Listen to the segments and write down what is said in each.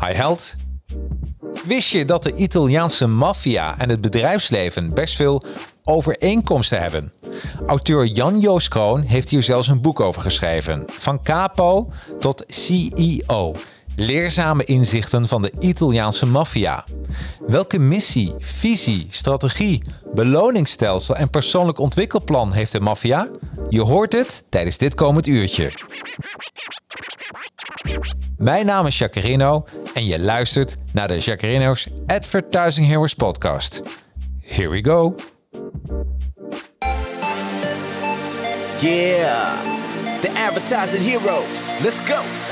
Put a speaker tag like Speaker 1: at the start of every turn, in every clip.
Speaker 1: Hi held. Wist je dat de Italiaanse maffia en het bedrijfsleven best veel overeenkomsten hebben? Auteur Jan Joos Kroon heeft hier zelfs een boek over geschreven. Van capo tot CEO. Leerzame inzichten van de Italiaanse maffia. Welke missie, visie, strategie, beloningsstelsel en persoonlijk ontwikkelplan heeft de maffia? Je hoort het tijdens dit komend uurtje. Mijn naam is Jacarino en je luistert naar de Jacarino's Advertising Heroes podcast. Here we go.
Speaker 2: Yeah, the advertising heroes. Let's go.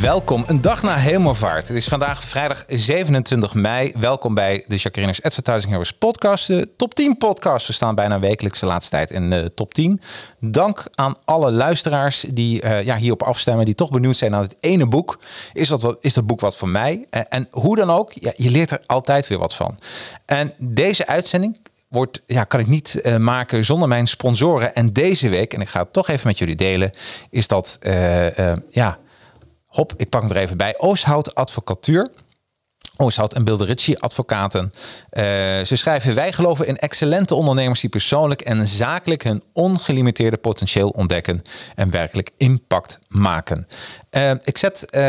Speaker 1: Welkom, een dag na hemelvaart. Het is vandaag vrijdag 27 mei. Welkom bij de Jacarino's Advertising Heroes podcast. De top 10 podcast. We staan bijna wekelijks de laatste tijd in de top 10. Dank aan alle luisteraars die uh, ja, hierop afstemmen, die toch benieuwd zijn naar het ene boek. Is dat, wat, is dat boek wat voor mij? Uh, en hoe dan ook, ja, je leert er altijd weer wat van. En deze uitzending wordt, ja, kan ik niet maken zonder mijn sponsoren. En deze week, en ik ga het toch even met jullie delen, is dat ja hop, ik pak hem er even bij. Oosthout Advocatuur. Oosthout en Bilderitchi advocaten. Uh, ze schrijven: Wij geloven in excellente ondernemers die persoonlijk en zakelijk hun ongelimiteerde potentieel ontdekken en werkelijk impact maken. Uh, ik zet uh,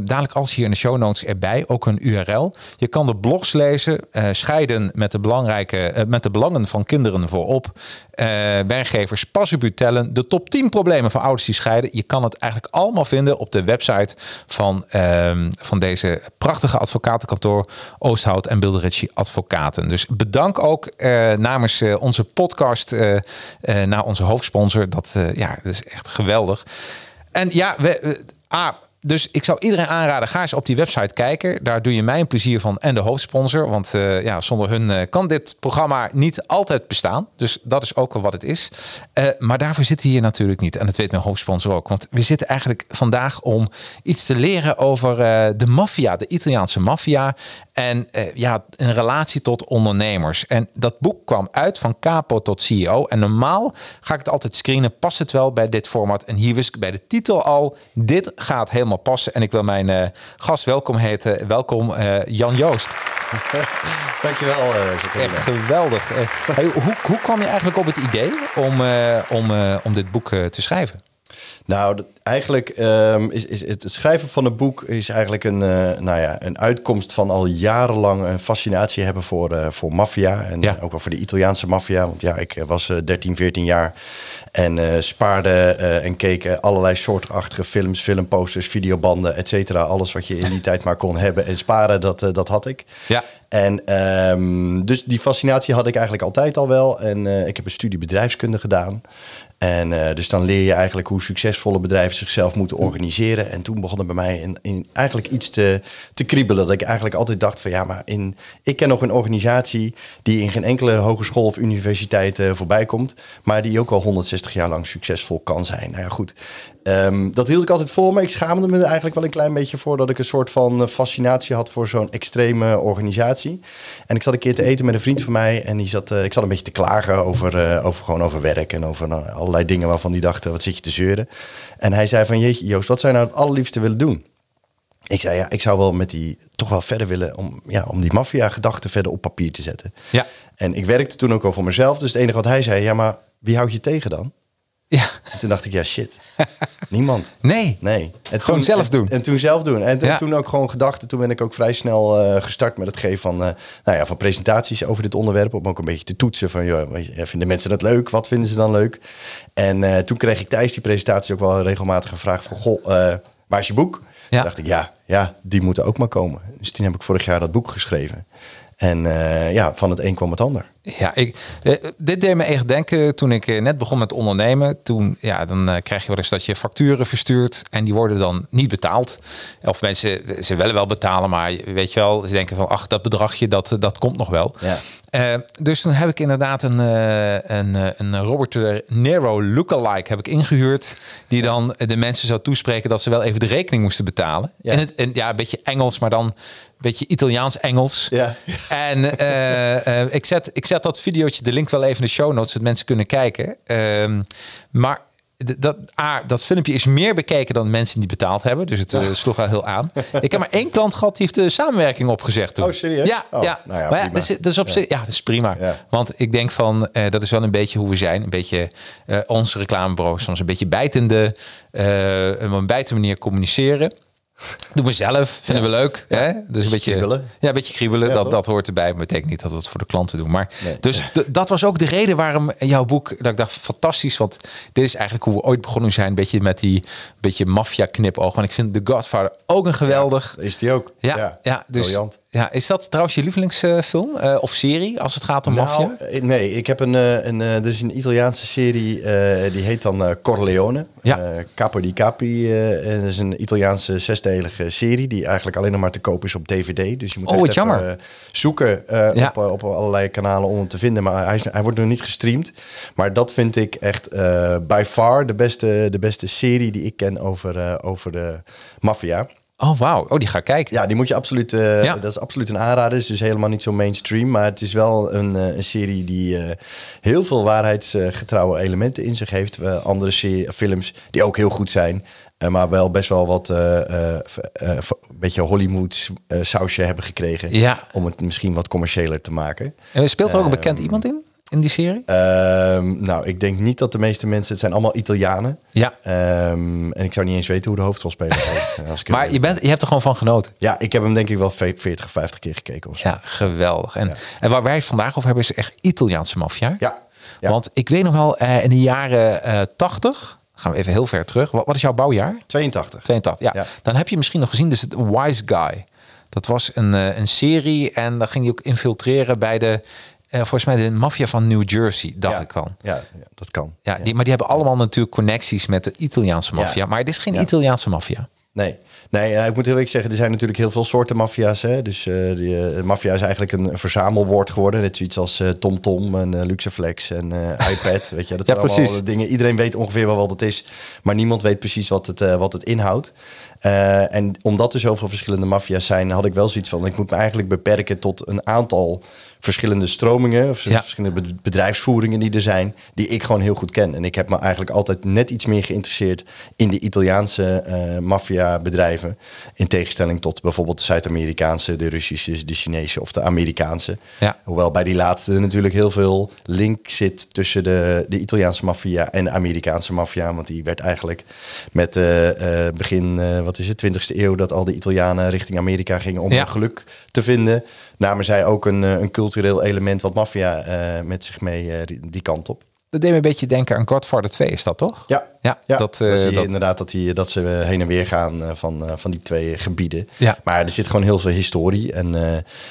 Speaker 1: dadelijk als hier in de show notes erbij ook een URL. Je kan de blogs lezen, scheiden met de, belangrijke, met de belangen van kinderen voorop. werkgevers pas op u tellen. De top 10 problemen van ouders die scheiden. Je kan het eigenlijk allemaal vinden op de website van, ehm, van deze prachtige advocatenkantoor Oosthout en Bilderitchi Advocaten. Dus bedank ook namens onze podcast naar onze hoofdsponsor. Dat, ja, dat is echt geweldig. En ja, we, ah, dus ik zou iedereen aanraden, ga eens op die website kijken. Daar doe je mij een plezier van en de hoofdsponsor. Want uh, ja, zonder hun uh, kan dit programma niet altijd bestaan. Dus dat is ook wat het is. Uh, maar daarvoor zitten hier natuurlijk niet. En dat weet mijn hoofdsponsor ook. Want we zitten eigenlijk vandaag om iets te leren over de maffia, de Italiaanse maffia. En ja, een relatie tot ondernemers. En dat boek kwam uit van capo tot CEO. En normaal ga ik het altijd screenen. Past het wel bij dit format? En hier wist ik bij de titel al, dit gaat helemaal passen. En ik wil mijn uh, gast welkom heten. Welkom uh, Jan Joost.
Speaker 3: Dankjewel. Uh,
Speaker 1: Echt geweldig. hey, hoe, hoe kwam je eigenlijk op het idee om, om, om dit boek te schrijven?
Speaker 3: Nou, eigenlijk um, is, is het schrijven van een boek is eigenlijk een, uh, nou ja, een uitkomst van al jarenlang een fascinatie hebben voor, uh, voor maffia. En ja. ook wel voor de Italiaanse maffia. Want ja, ik was uh, 13, 14 jaar en spaarde en keek allerlei soortachtige films, filmposters, videobanden, et cetera. Alles wat je in die tijd maar kon hebben en sparen, dat, dat had ik.
Speaker 1: Ja.
Speaker 3: En um, dus die fascinatie had ik eigenlijk altijd al wel. En ik heb een studie bedrijfskunde gedaan. En uh, dus dan leer je eigenlijk hoe succesvolle bedrijven zichzelf moeten organiseren. En toen begon er bij mij in, in eigenlijk iets te, te kriebelen. Dat ik eigenlijk altijd dacht van ja, maar in, ik ken nog een organisatie die in geen enkele hogeschool of universiteit uh, voorbij komt. Maar die ook al 160 jaar lang succesvol kan zijn. Nou ja, goed. Um, dat hield ik altijd voor me. Ik schaamde me er eigenlijk wel een klein beetje voor dat ik een soort van eh, fascinatie had voor zo'n extreme organisatie. En ik zat een keer te eten met een vriend van mij en die zat, uh, ik zat een beetje te klagen over, uh, over, gewoon over werk en over uh, allerlei dingen waarvan die dachten, wat zit je te zeuren? En hij zei van, jeetje Joost, wat zou je nou het allerliefste willen doen? Ik zei, ja, ik zou wel met die toch wel verder willen om, ja, om die maffia-gedachten verder op papier te zetten.
Speaker 1: Ja.
Speaker 3: En ik werkte toen ook al voor mezelf. Dus het enige wat hij zei, ja, maar wie houdt je tegen dan?
Speaker 1: Ja.
Speaker 3: En toen dacht ik, ja shit, niemand.
Speaker 1: Nee.
Speaker 3: Nee. En
Speaker 1: Gewoon zelf
Speaker 3: en-
Speaker 1: doen.
Speaker 3: En, toen zelf doen. En,
Speaker 1: Ja.
Speaker 3: toen ook gewoon gedacht. en Toen ben ik ook vrij snel eh, gestart met het geven van, eh, nou ja, van presentaties over dit onderwerp. Om ook een beetje te toetsen van, joh, vinden mensen dat leuk? Wat vinden ze dan leuk? En eh, toen kreeg ik tijdens die presentaties ook wel regelmatig een vraag van, goh, waar is je boek?
Speaker 1: Ja.
Speaker 3: Toen dacht ik, ja, ja, die moeten ook maar komen. Dus toen heb ik vorig jaar dat boek geschreven. En ja, van het een kwam het ander.
Speaker 1: Ja, ik, eh, dit deed me echt denken toen ik eh, net begon met ondernemen. Toen, ja, dan eh, krijg je wel eens dat je facturen verstuurt en die worden dan niet betaald. Of mensen, ze willen wel betalen, maar weet je wel, ze denken van, ach, dat bedragje, dat, dat komt nog wel.
Speaker 3: Ja.
Speaker 1: Dus toen heb ik inderdaad een, een, een Robert de Niro lookalike heb ik ingehuurd. Die dan de mensen zou toespreken dat ze wel even de rekening moesten betalen.
Speaker 3: Ja.
Speaker 1: En, het, en ja, een beetje Engels, maar dan een beetje Italiaans-Engels.
Speaker 3: Ja.
Speaker 1: En ik, zet, ik zet dat videootje, de link wel even in de show notes, zodat mensen kunnen kijken. Ehm, maar dat, A, dat filmpje is meer bekeken dan mensen die betaald hebben. Dus het eh, sloeg al heel aan. Ik heb maar één klant gehad die heeft de samenwerking opgezegd toen.
Speaker 3: Oh, serieus?
Speaker 1: Ja,
Speaker 3: Oh,
Speaker 1: ja.
Speaker 3: nou ja,
Speaker 1: maar ja, dat is, dat is op zich, ja, dat is prima.
Speaker 3: Ja.
Speaker 1: Want ik denk van, eh, dat is wel een beetje hoe we zijn. Een beetje eh onze reclamebureaus, soms een beetje bijtende, op een bijtende manier communiceren. Doen we zelf, vinden we leuk. Hè? Dus een beetje
Speaker 3: kriebelen.
Speaker 1: Ja, een beetje kriebelen.
Speaker 3: Ja,
Speaker 1: dat,
Speaker 3: toch?
Speaker 1: dat hoort erbij. Maar betekent niet dat we het voor de klanten doen. Maar
Speaker 3: Nee.
Speaker 1: dus dat was ook de reden waarom jouw boek. Dat ik dacht, fantastisch. Want dit is eigenlijk hoe we ooit begonnen zijn. Een beetje met die beetje maffia knipoog. Want ik vind The Godfather ook een geweldig.
Speaker 3: Is die ook?
Speaker 1: Ja, ja, dus
Speaker 3: briljant.
Speaker 1: Ja, is dat trouwens je lievelingsfilm eh, of serie als het gaat om maffia?
Speaker 3: Nou, eh, nee, ik heb een, eh, een, dus een Italiaanse serie, die heet dan Corleone.
Speaker 1: Ja.
Speaker 3: Capo di Capi. en dat is een Italiaanse zesdelige serie die eigenlijk alleen nog maar te koop is op DVD. Dus je moet
Speaker 1: Oh,
Speaker 3: echt even, zoeken
Speaker 1: Ja.
Speaker 3: op, op allerlei kanalen om hem te vinden. Maar hij, is, hij wordt nog niet gestreamd. Maar dat vind ik echt by far de beste, de beste serie die ik ken over, over de maffia.
Speaker 1: Oh, wauw. Oh, die ga ik kijken.
Speaker 3: Ja, die moet je absoluut. eh,
Speaker 1: Ja.
Speaker 3: Dat is absoluut een aanrader. Het is dus helemaal niet zo mainstream. Maar het is wel een, eh, een serie die eh, heel veel waarheidsgetrouwe elementen in zich heeft. Andere films die ook heel goed zijn. maar wel best wel wat een beetje Hollywood sausje hebben gekregen.
Speaker 1: Ja.
Speaker 3: Om het misschien wat commerciëler te maken.
Speaker 1: En speelt er ook een
Speaker 3: Ehm,
Speaker 1: bekend iemand in? In die serie?
Speaker 3: Ehm, nou, ik denk niet dat de meeste mensen... Het zijn allemaal Italianen.
Speaker 1: Ja.
Speaker 3: Ehm, en ik zou niet eens weten hoe de hoofdrolspeler als ik
Speaker 1: Maar je, bent, je hebt er gewoon van genoten.
Speaker 3: Ja, ik heb hem denk ik wel ve- 40, 50 keer gekeken of zo.
Speaker 1: Ja, geweldig. En, en waar wij het vandaag over hebben is echt Italiaanse maffia.
Speaker 3: Ja. Ja.
Speaker 1: Want ik weet nog wel, eh, in de jaren eh 80, gaan we even heel ver terug. Wat, is jouw bouwjaar?
Speaker 3: 82.
Speaker 1: 82, ja.
Speaker 3: Ja.
Speaker 1: Dan heb je misschien nog gezien, dus het Wise Guy. Dat was een, eh, een serie en dan ging hij ook infiltreren bij de, eh, volgens mij de maffia van New Jersey, dacht
Speaker 3: ja.
Speaker 1: ik al.
Speaker 3: Ja, ja, dat kan.
Speaker 1: Ja, Die, maar die hebben allemaal natuurlijk connecties met de Italiaanse maffia.
Speaker 3: Ja.
Speaker 1: Maar het is geen
Speaker 3: Ja.
Speaker 1: Italiaanse maffia.
Speaker 3: Nee. Nee, ja, ik moet heel eerlijk zeggen, er zijn natuurlijk heel veel soorten maffia's. Hè? Dus eh die, eh, maffia is eigenlijk een, een verzamelwoord geworden. Net zoiets als TomTom en Luxeflex en eh, iPad. Weet je, dat
Speaker 1: Ja,
Speaker 3: zijn allemaal
Speaker 1: precies.
Speaker 3: dingen. Iedereen weet ongeveer wel wat het is, maar niemand weet precies wat het, eh, wat het inhoudt. Eh, en omdat er zoveel verschillende maffia's zijn, had ik wel zoiets van: ik moet me eigenlijk beperken tot een aantal verschillende stromingen, of
Speaker 1: Ja.
Speaker 3: verschillende be- bedrijfsvoeringen die er zijn, die ik gewoon heel goed ken. En ik heb me eigenlijk altijd net iets meer geïnteresseerd in de Italiaanse eh maffia-bedrijven, in tegenstelling tot bijvoorbeeld de Zuid-Amerikaanse, de Russische, de Chinese of de Amerikaanse.
Speaker 1: Ja.
Speaker 3: Hoewel bij die laatste natuurlijk heel veel link zit tussen de, de Italiaanse maffia en de Amerikaanse maffia. Want die werd eigenlijk met eh, begin, wat is het, 20e eeuw, dat al die Italianen richting Amerika gingen om
Speaker 1: Ja.
Speaker 3: hun geluk te vinden. Namen zij ook een, eh, een cultureel element wat maffia eh, met zich mee eh, die, die kant op.
Speaker 1: Dat deed me een beetje denken aan Godfather 2, is dat toch?
Speaker 3: Ja,
Speaker 1: Ja,
Speaker 3: ja
Speaker 1: dat,
Speaker 3: dat,
Speaker 1: eh,
Speaker 3: zie je
Speaker 1: dat-
Speaker 3: inderdaad dat, die, dat ze heen en weer gaan eh, van, eh, van die twee gebieden.
Speaker 1: Ja.
Speaker 3: Maar er zit gewoon heel veel historie. En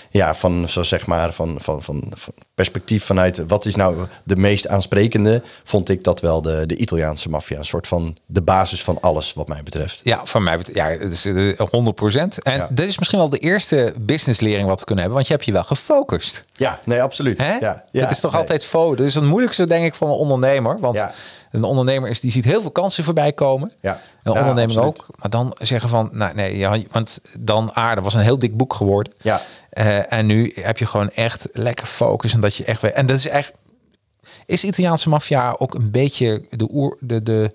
Speaker 3: ja, van, zo zeg maar, van, van, van, van perspectief vanuit wat is nou de meest aansprekende, vond ik dat wel de, de Italiaanse maffia. Een soort van de basis van alles wat mij betreft.
Speaker 1: Ja, van mij ja, het is eh, 100% En
Speaker 3: Ja.
Speaker 1: dit is misschien wel de eerste businesslering wat we kunnen hebben, want je hebt je wel gefocust.
Speaker 3: Ja, nee, absoluut.
Speaker 1: Hè?
Speaker 3: Ja,
Speaker 1: dat is toch
Speaker 3: nee.
Speaker 1: altijd fo. Dat is het moeilijkste, denk ik, van een ondernemer. Want
Speaker 3: Ja.
Speaker 1: Een ondernemer is die ziet heel veel kansen voorbij komen.
Speaker 3: Ja.
Speaker 1: Een
Speaker 3: Ja,
Speaker 1: ondernemer
Speaker 3: absoluut.
Speaker 1: ook. Maar dan zeggen van, nou nee, ja, want dan aarde was een heel dik boek geworden.
Speaker 3: Ja.
Speaker 1: Eh, en nu heb je gewoon echt lekker focus en dat je echt. En dat is echt. Is Italiaanse maffia ook een beetje de oer, de, de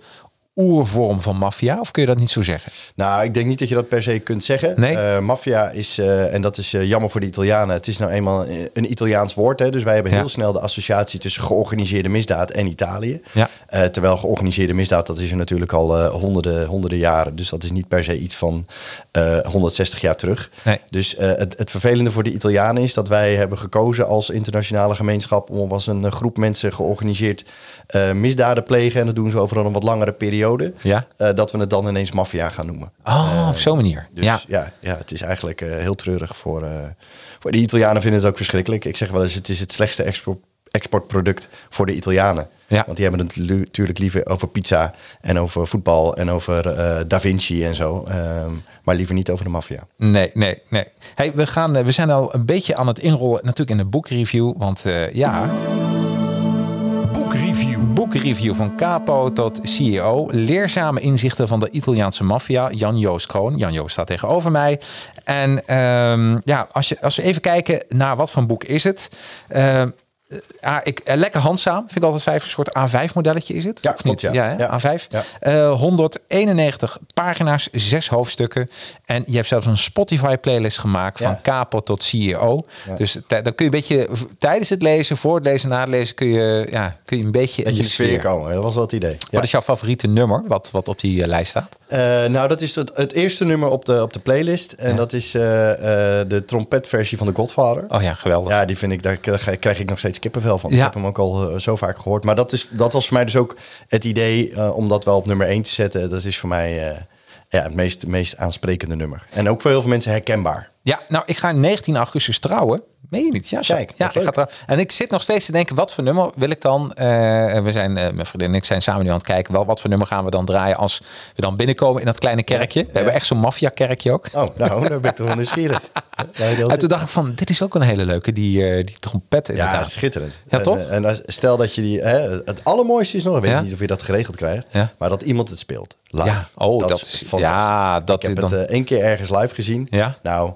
Speaker 1: oervorm van maffia? Of kun je dat niet zo zeggen?
Speaker 3: Nou, ik denk niet dat je dat per se kunt zeggen.
Speaker 1: Nee?
Speaker 3: Eh, maffia is, eh, en dat is eh, jammer voor de Italianen, het is nou eenmaal een Italiaans woord. Hè? Dus wij hebben
Speaker 1: Ja.
Speaker 3: heel snel de associatie tussen georganiseerde misdaad en Italië.
Speaker 1: Ja.
Speaker 3: Terwijl georganiseerde misdaad, dat is er natuurlijk al honderden, honderden jaren. Dus dat is niet per se iets van eh, 160 jaar terug.
Speaker 1: Nee.
Speaker 3: Dus het, het vervelende voor de Italianen is dat wij hebben gekozen als internationale gemeenschap om als een groep mensen georganiseerd misdaden plegen. En dat doen ze over een wat langere periode.
Speaker 1: Ja.
Speaker 3: Eh, dat we het dan ineens maffia gaan noemen.
Speaker 1: Oh, op zo'n manier.
Speaker 3: Dus
Speaker 1: ja.
Speaker 3: ja, ja, het is eigenlijk eh, heel treurig voor, eh, voor de Italianen vinden het ook verschrikkelijk. Ik zeg wel eens, het is het slechtste export, exportproduct voor de Italianen.
Speaker 1: Ja.
Speaker 3: Want die hebben het lu- natuurlijk liever over pizza en over voetbal en over eh, Da Vinci en zo. Ehm, maar liever niet over de maffia.
Speaker 1: Nee, nee, nee. Hey, we, gaan, eh, we zijn al een beetje aan het inrollen, natuurlijk in de boekreview. Want eh, ja,
Speaker 4: Boekreview.
Speaker 1: Boekreview van capo tot CEO. Leerzame inzichten van de Italiaanse maffia. Jan-Joost Kroon. Jan-Joost staat tegenover mij. En ehm, ja, als, je, als we even kijken naar wat voor boek is het. Ehm, ah, ik, eh, lekker handzaam. Vind ik altijd vijf. Een soort A5-modelletje is het?
Speaker 3: Ja, klopt, ja.
Speaker 1: hè?
Speaker 3: Ja.
Speaker 1: A5.
Speaker 3: Ja.
Speaker 1: Eh, 191 pagina's, zes hoofdstukken. En je hebt zelfs een Spotify-playlist gemaakt van
Speaker 3: Ja.
Speaker 1: capo tot CEO.
Speaker 3: Ja.
Speaker 1: Dus dan kun je een beetje tijdens het lezen, voor het lezen, na het lezen, kun je, ja, kun je een beetje
Speaker 3: in de sfeer komen, dat was wel het idee. Ja.
Speaker 1: Wat is jouw favoriete nummer wat, wat op die eh, lijst staat?
Speaker 3: Eh, nou, dat is het, het eerste nummer op de, op de playlist. En
Speaker 1: Ja.
Speaker 3: dat is eh, eh, de trompetversie van The Godfather.
Speaker 1: Oh ja, geweldig.
Speaker 3: Ja, die vind ik, daar krijg ik nog steeds kippenvel van. Ik heb hem ook al eh, zo vaak gehoord. Maar dat, is, dat was voor mij dus ook het idee eh, om dat wel op nummer 1 te zetten. Dat is voor mij eh, ja, het meest, meest aansprekende nummer. En ook voor heel veel mensen herkenbaar.
Speaker 1: Ja, nou, ik ga 19 augustus trouwen. Meen je niet? Ja.
Speaker 3: Kijk,
Speaker 1: ja, ik ga. En ik zit nog steeds te denken, wat voor nummer wil ik dan? eh, we zijn, eh, mijn vriendin en ik zijn samen nu aan het kijken, wel, wat voor nummer gaan we dan draaien als we dan binnenkomen in dat kleine kerkje? We hebben echt zo'n maffia-kerkje ook.
Speaker 3: Oh, nou, daar ben ik toch wel nieuwsgierig.
Speaker 1: En toen dacht ik van, dit is ook een hele leuke, die, eh, die trompet
Speaker 3: ja,
Speaker 1: inderdaad.
Speaker 3: schitterend.
Speaker 1: Ja, toch?
Speaker 3: En, stel dat je die... Hè, het allermooiste is nog, ik weet
Speaker 1: Ja?
Speaker 3: niet of je dat geregeld krijgt,
Speaker 1: Ja.
Speaker 3: maar dat iemand het speelt. Live.
Speaker 1: Ja, oh, dat is-
Speaker 3: fantastisch.
Speaker 1: ja, dat
Speaker 3: ik heb
Speaker 1: dan-
Speaker 3: het één keer ergens live gezien.
Speaker 1: Ja?
Speaker 3: Nou,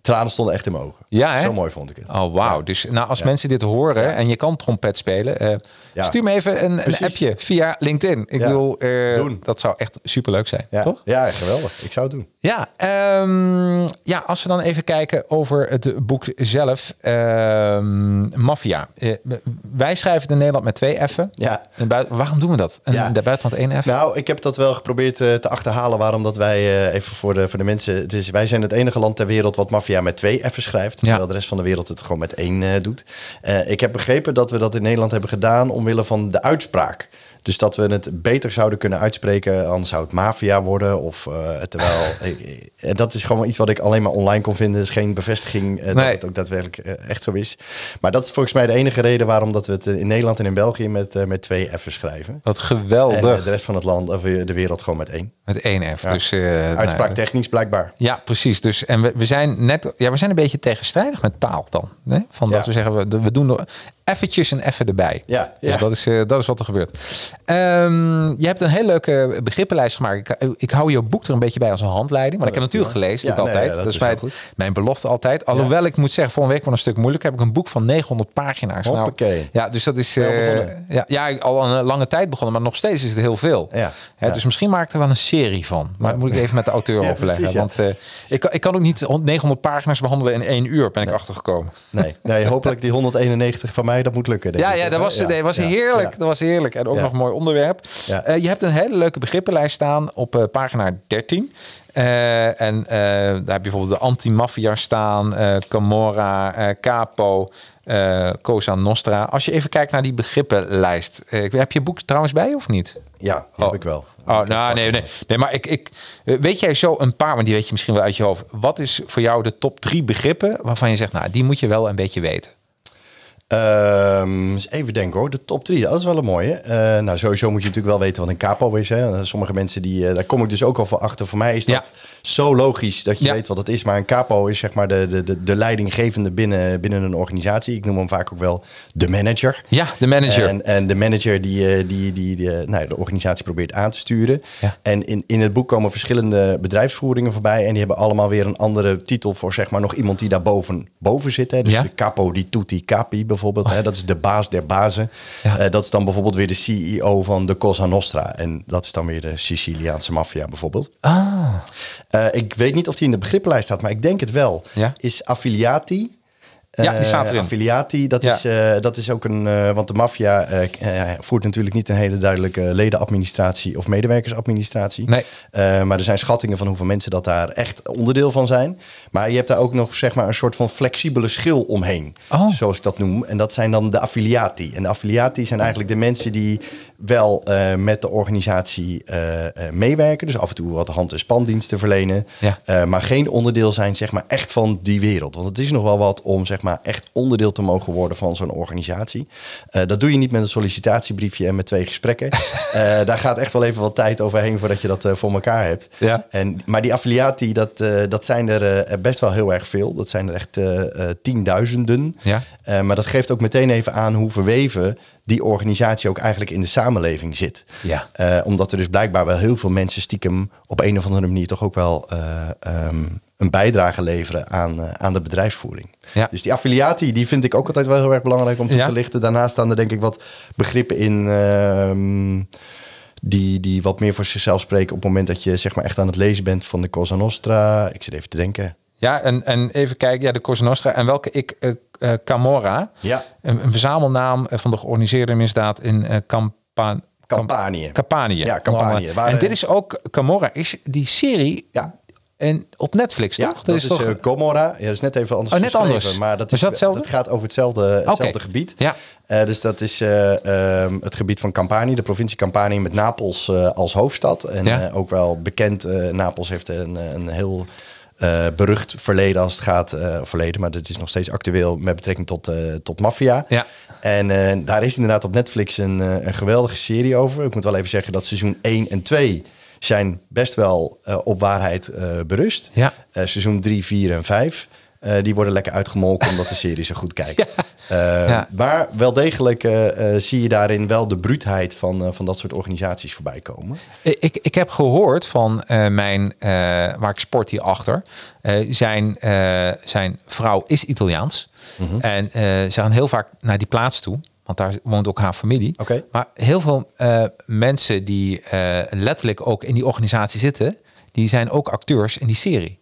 Speaker 3: tranen stonden echt in mijn ogen.
Speaker 1: Ja, hè?
Speaker 3: Zo mooi vond ik het.
Speaker 1: Oh, wauw. Dus nou, als
Speaker 3: Ja.
Speaker 1: mensen dit horen en je kan trompet spelen, eh, stuur me even een, een appje via LinkedIn. Ik wil, eh,
Speaker 3: Doen.
Speaker 1: dat zou echt superleuk zijn,
Speaker 3: Ja,
Speaker 1: toch?
Speaker 3: ja, geweldig. Ik zou het doen.
Speaker 1: Ja, ehm, ja, als we dan even kijken over het boek zelf. ehm Mafia. Eh, wij schrijven het in Nederland met twee F'en.
Speaker 3: Ja.
Speaker 1: En waarom doen we dat? En in de buitenland één F?
Speaker 3: Nou, ik heb dat wel geprobeerd te achterhalen. Waarom dat wij, even voor de, voor de mensen... Het is, wij zijn het enige land ter wereld wat maffia met twee F's schrijft. Terwijl de rest van de wereld het gewoon met één eh, doet. Eh, ik heb begrepen dat we dat in Nederland hebben gedaan... omwille van de uitspraak. Dus dat we het beter zouden kunnen uitspreken... anders zou het maffia worden. Of, eh, terwijl... en dat is gewoon iets wat ik alleen maar online kon vinden. is geen bevestiging eh, dat het ook daadwerkelijk eh, echt zo is. Maar dat is volgens mij de enige reden... waarom dat we het in Nederland en in België met, eh, met twee F's schrijven.
Speaker 1: Wat
Speaker 3: En
Speaker 1: geweldig.
Speaker 3: eh, de rest van het land, of eh, de wereld gewoon met één.
Speaker 1: met één F.
Speaker 3: Ja.
Speaker 1: Dus, eh,
Speaker 3: Uitspraak technisch blijkbaar.
Speaker 1: Ja, precies. Dus, en we, we zijn net, ja, we zijn een beetje tegenstrijdig met taal dan. Hè? Van dat
Speaker 3: Ja.
Speaker 1: we zeggen, we, we doen eventjes een effe erbij.
Speaker 3: Ja,
Speaker 1: Dus
Speaker 3: ja.
Speaker 1: dat, is, eh, dat is wat er gebeurt. Ehm, je hebt een hele leuke begrippenlijst gemaakt. Ik, ik hou je boek er een beetje bij als een handleiding. Want ik heb
Speaker 3: Oh, dat is
Speaker 1: natuurlijk gelezen,
Speaker 3: Ja, nee,
Speaker 1: altijd.
Speaker 3: ja,
Speaker 1: dat,
Speaker 3: dat
Speaker 1: is mijn, mijn belofte altijd. Alhoewel ik moet zeggen, volgende week wordt een stuk moeilijk. Heb ik een boek van 900 pagina's. Nou, ja, dus dat is eh, ja, ja, al een lange tijd begonnen, maar nog steeds is het heel veel.
Speaker 3: Ja,
Speaker 1: Hè. Dus misschien maak ik er wel een serie van. Maar dat moet ik even met de auteur overleggen.
Speaker 3: precies.
Speaker 1: Want eh, ik, kan, ik kan ook niet 900 pagina's behandelen in één uur, ben ik achtergekomen.
Speaker 3: Nee, nee, hopelijk die 191 van mij, dat moet lukken. denk
Speaker 1: Ja,
Speaker 3: ik,
Speaker 1: ja, dat was, nee, was
Speaker 3: ja,
Speaker 1: heerlijk.
Speaker 3: ja.
Speaker 1: Dat was heerlijk. En ook nog een mooi onderwerp. Eh, je hebt een hele leuke begrippenlijst staan op eh, pagina 13. Eh, en daar heb je bijvoorbeeld de anti-maffia staan, Camorra, Capo, Cosa Nostra. Als je even kijkt naar die begrippenlijst. heb je boek trouwens bij of niet?
Speaker 3: Ja, die heb ik wel.
Speaker 1: Oh, nou, nee, nee. Nee, maar ik, ik, weet jij zo een paar, maar die weet je misschien wel uit je hoofd. Wat is voor jou de top drie begrippen waarvan je zegt, nou, die moet je wel een beetje weten?
Speaker 3: Ehm, even denken hoor, de top drie, dat is wel een mooie. Eh, nou, sowieso moet je natuurlijk wel weten wat een capo is. Hè. Sommige mensen, die, eh, daar kom ik dus ook al voor achter. Voor mij is dat
Speaker 1: Ja.
Speaker 3: zo logisch dat je
Speaker 1: Ja.
Speaker 3: weet wat het is. Maar een capo is zeg maar de, de, de, de leidinggevende binnen, binnen een organisatie. Ik noem hem vaak ook wel de manager.
Speaker 1: Ja, de manager.
Speaker 3: En, en de manager die, eh, die, die, die, nou, de organisatie probeert aan te sturen.
Speaker 1: Ja.
Speaker 3: En in, in het boek komen verschillende bedrijfsvoeringen voorbij. En die hebben allemaal weer een andere titel voor zeg maar nog iemand die daar boven, boven zit. Hè. Dus de capo di tutti capi bijvoorbeeld. Bijvoorbeeld. Hè, dat is de baas der bazen.
Speaker 1: Ja.
Speaker 3: Eh, dat is dan bijvoorbeeld weer de CEO van de Cosa Nostra. En dat is dan weer de Siciliaanse maffia bijvoorbeeld.
Speaker 1: Ah,
Speaker 3: Eh, ik weet niet of die in de begrippenlijst staat, maar ik denk het wel.
Speaker 1: Ja.
Speaker 3: Is affiliati.
Speaker 1: Ja, die staat
Speaker 3: Eh,
Speaker 1: erin.
Speaker 3: Affiliati, dat,
Speaker 1: Ja.
Speaker 3: is, eh, dat is ook een... eh, want de maffia voert natuurlijk niet een hele duidelijke ledenadministratie of medewerkersadministratie.
Speaker 1: Nee.
Speaker 3: Maar er zijn schattingen van hoeveel mensen dat daar echt onderdeel van zijn. Maar je hebt daar ook nog zeg maar, een soort van flexibele schil omheen.
Speaker 1: Oh.
Speaker 3: Zoals ik dat noem. En dat zijn dan de affiliati. En de affiliati zijn eigenlijk de mensen die wel met de organisatie meewerken. Dus af en toe wat hand- en spandiensten verlenen.
Speaker 1: Ja.
Speaker 3: Maar geen onderdeel zijn zeg maar, echt van die wereld. Want het is nog wel wat om zeg maar, echt onderdeel te mogen worden van zo'n organisatie. Eh, dat doe je niet met een sollicitatiebriefje en met twee gesprekken. Eh, daar gaat echt wel even wat tijd overheen voordat je dat eh, voor elkaar hebt.
Speaker 1: Ja.
Speaker 3: En, maar die affiliati, dat, dat zijn er best wel heel erg veel. Dat zijn er echt tienduizenden.
Speaker 1: Ja.
Speaker 3: Maar dat geeft ook meteen even aan hoe verweven die organisatie ook eigenlijk in de samenleving zit.
Speaker 1: Ja.
Speaker 3: Omdat er dus blijkbaar wel heel veel mensen stiekem op een of andere manier toch ook wel eh, ehm, een bijdrage leveren aan, eh, aan de bedrijfsvoering.
Speaker 1: Ja.
Speaker 3: Dus die affiliatie, die vind ik ook altijd wel heel erg belangrijk om toe
Speaker 1: Ja.
Speaker 3: te lichten. Daarnaast staan er denk ik wat begrippen in ehm, die, die wat meer voor zichzelf spreken op het moment dat je zeg maar echt aan het lezen bent van de Cosa Nostra. Ik zit even te denken.
Speaker 1: ja, en, en even kijken, ja, de Cosa Nostra. En welke ik, eh, Camorra,
Speaker 3: Ja,
Speaker 1: een, een verzamelnaam van de georganiseerde misdaad in eh Campa
Speaker 3: Campanië.
Speaker 1: Campanië.
Speaker 3: Ja, Campanië. Waar,
Speaker 1: en dit is ook, Camorra is die serie
Speaker 3: Ja.
Speaker 1: En op Netflix,
Speaker 3: Ja,
Speaker 1: toch?
Speaker 3: dat is,
Speaker 1: toch...
Speaker 3: eh, Gomorra. Ja, dat is net even anders
Speaker 1: Oh, net
Speaker 3: geschreven,
Speaker 1: anders.
Speaker 3: Maar dat, is,
Speaker 1: is dat
Speaker 3: dat gaat over hetzelfde, hetzelfde gebied.
Speaker 1: Ja.
Speaker 3: Eh, dus dat is eh, ehm, het gebied van Campanië, de provincie Campanië met Napels eh, als hoofdstad. En
Speaker 1: Ja.
Speaker 3: eh, ook wel bekend, eh, Napels heeft een, een heel eh, berucht verleden als het gaat, eh, verleden, maar dat is nog steeds actueel met betrekking tot, eh, tot maffia.
Speaker 1: Ja.
Speaker 3: En eh, daar is inderdaad op Netflix een, eh, een geweldige serie over. Ik moet wel even zeggen dat seizoen 1 en 2 zijn best wel eh, op waarheid eh, berust.
Speaker 1: Ja.
Speaker 3: Eh, seizoen 3, 4 en 5. eh, die worden lekker uitgemolken omdat de serie zo goed kijkt.
Speaker 1: Ja.
Speaker 3: Maar wel degelijk zie je daarin wel de bruutheid van, van dat soort organisaties voorbij komen.
Speaker 1: Ik, ik heb gehoord van mijn, waar ik sport hierachter, eh zijn, zijn vrouw is Italiaans.
Speaker 3: Mhm.
Speaker 1: En ze gaan heel vaak naar die plaats toe, want daar woont ook haar familie.
Speaker 3: Oké.
Speaker 1: Maar heel veel eh, mensen die eh, letterlijk ook in die organisatie zitten, die zijn ook acteurs in die serie.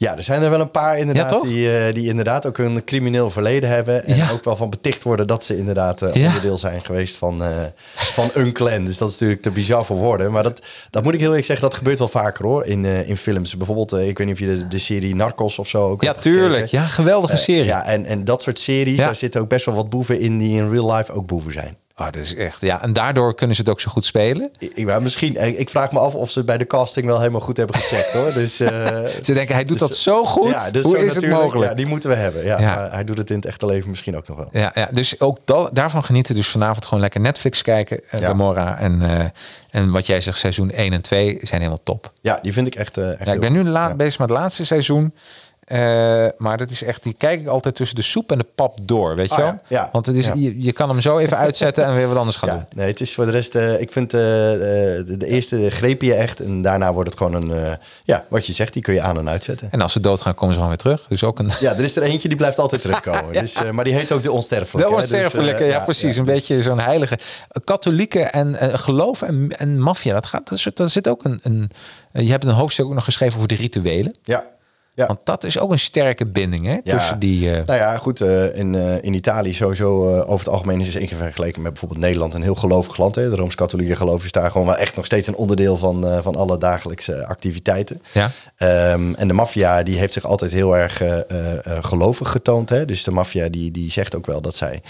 Speaker 3: Ja, er zijn er wel een paar inderdaad
Speaker 1: Ja,
Speaker 3: die, eh, die inderdaad ook een crimineel verleden hebben. En
Speaker 1: Ja.
Speaker 3: ook wel van beticht worden dat ze inderdaad eh, onderdeel zijn geweest van, eh, van een clan. Dus dat is natuurlijk te bizar voor woorden. Maar dat, dat moet ik heel eerlijk zeggen, dat gebeurt wel vaker hoor. In, in films. Bijvoorbeeld, ik weet niet of je de, de serie Narcos of zo ook
Speaker 1: Ja,
Speaker 3: gekeken.
Speaker 1: tuurlijk. Ja, geweldige serie.
Speaker 3: ja, en, en dat soort series, daar zitten ook best wel wat boeven in die in real life ook boeven zijn.
Speaker 1: Ah, dat is echt, ja. En daardoor kunnen ze het ook zo goed spelen.
Speaker 3: Ik, maar misschien, eh, ik vraag me af of ze bij de casting wel helemaal goed hebben gecheckt hoor. Dus, eh,
Speaker 1: Ze denken, hij doet
Speaker 3: dus-
Speaker 1: dat zo goed.
Speaker 3: Ja, dus
Speaker 1: Hoe is het mogelijk?
Speaker 3: Ja, die moeten we hebben. Ja, hij doet het in het echte leven misschien ook nog wel.
Speaker 1: Ja, ja, dus ook da- daarvan genieten. Dus vanavond gewoon lekker Netflix kijken, uh,
Speaker 3: Ja.
Speaker 1: Gamora. En, eh, en wat jij zegt, seizoen 1 en 2 zijn helemaal top.
Speaker 3: Ja, die vind ik echt, eh echt
Speaker 1: Ja, ik ben nu
Speaker 3: goed.
Speaker 1: la-
Speaker 3: Ja.
Speaker 1: bezig met het laatste seizoen. Eh, maar dat is echt, die kijk ik altijd tussen de soep en de pap door, weet je
Speaker 3: Ah,
Speaker 1: wel?
Speaker 3: ja, ja.
Speaker 1: Want het is,
Speaker 3: Ja.
Speaker 1: je, je kan hem zo even uitzetten en weer wat anders gaan
Speaker 3: Ja,
Speaker 1: doen.
Speaker 3: nee, het is voor de rest, eh, ik vind eh, de, de eerste greep je echt en daarna wordt het gewoon een, ja, wat je zegt, die kun je aan en uitzetten.
Speaker 1: En als ze doodgaan, komen ze gewoon weer terug. Dus ook een...
Speaker 3: Ja, er is er eentje die blijft altijd terugkomen. dus, maar die heet ook de onsterfelijke.
Speaker 1: De
Speaker 3: dus,
Speaker 1: onsterfelijke, ja, precies. een
Speaker 3: dus-
Speaker 1: beetje zo'n heilige. Katholieken en geloof en, en maffia, dat gaat, dat zit, dat zit ook een, een... Je hebt een hoofdstuk ook nog geschreven over de rituelen.
Speaker 3: Ja, ja.
Speaker 1: Want dat is ook een sterke binding, hè?
Speaker 3: Ja.
Speaker 1: Tussen die... eh,
Speaker 3: Nou ja, goed. eh, in, eh, in Italië sowieso over het algemeen is het één keer vergeleken met bijvoorbeeld Nederland een heel gelovig land. Hè. De Rooms-Katholieke geloof is daar gewoon wel echt nog steeds een onderdeel van, van alle dagelijkse activiteiten.
Speaker 1: Ja.
Speaker 3: Ehm, en de maffia die heeft zich altijd heel erg gelovig getoond. Hè. Dus de maffia die, die zegt ook wel dat zij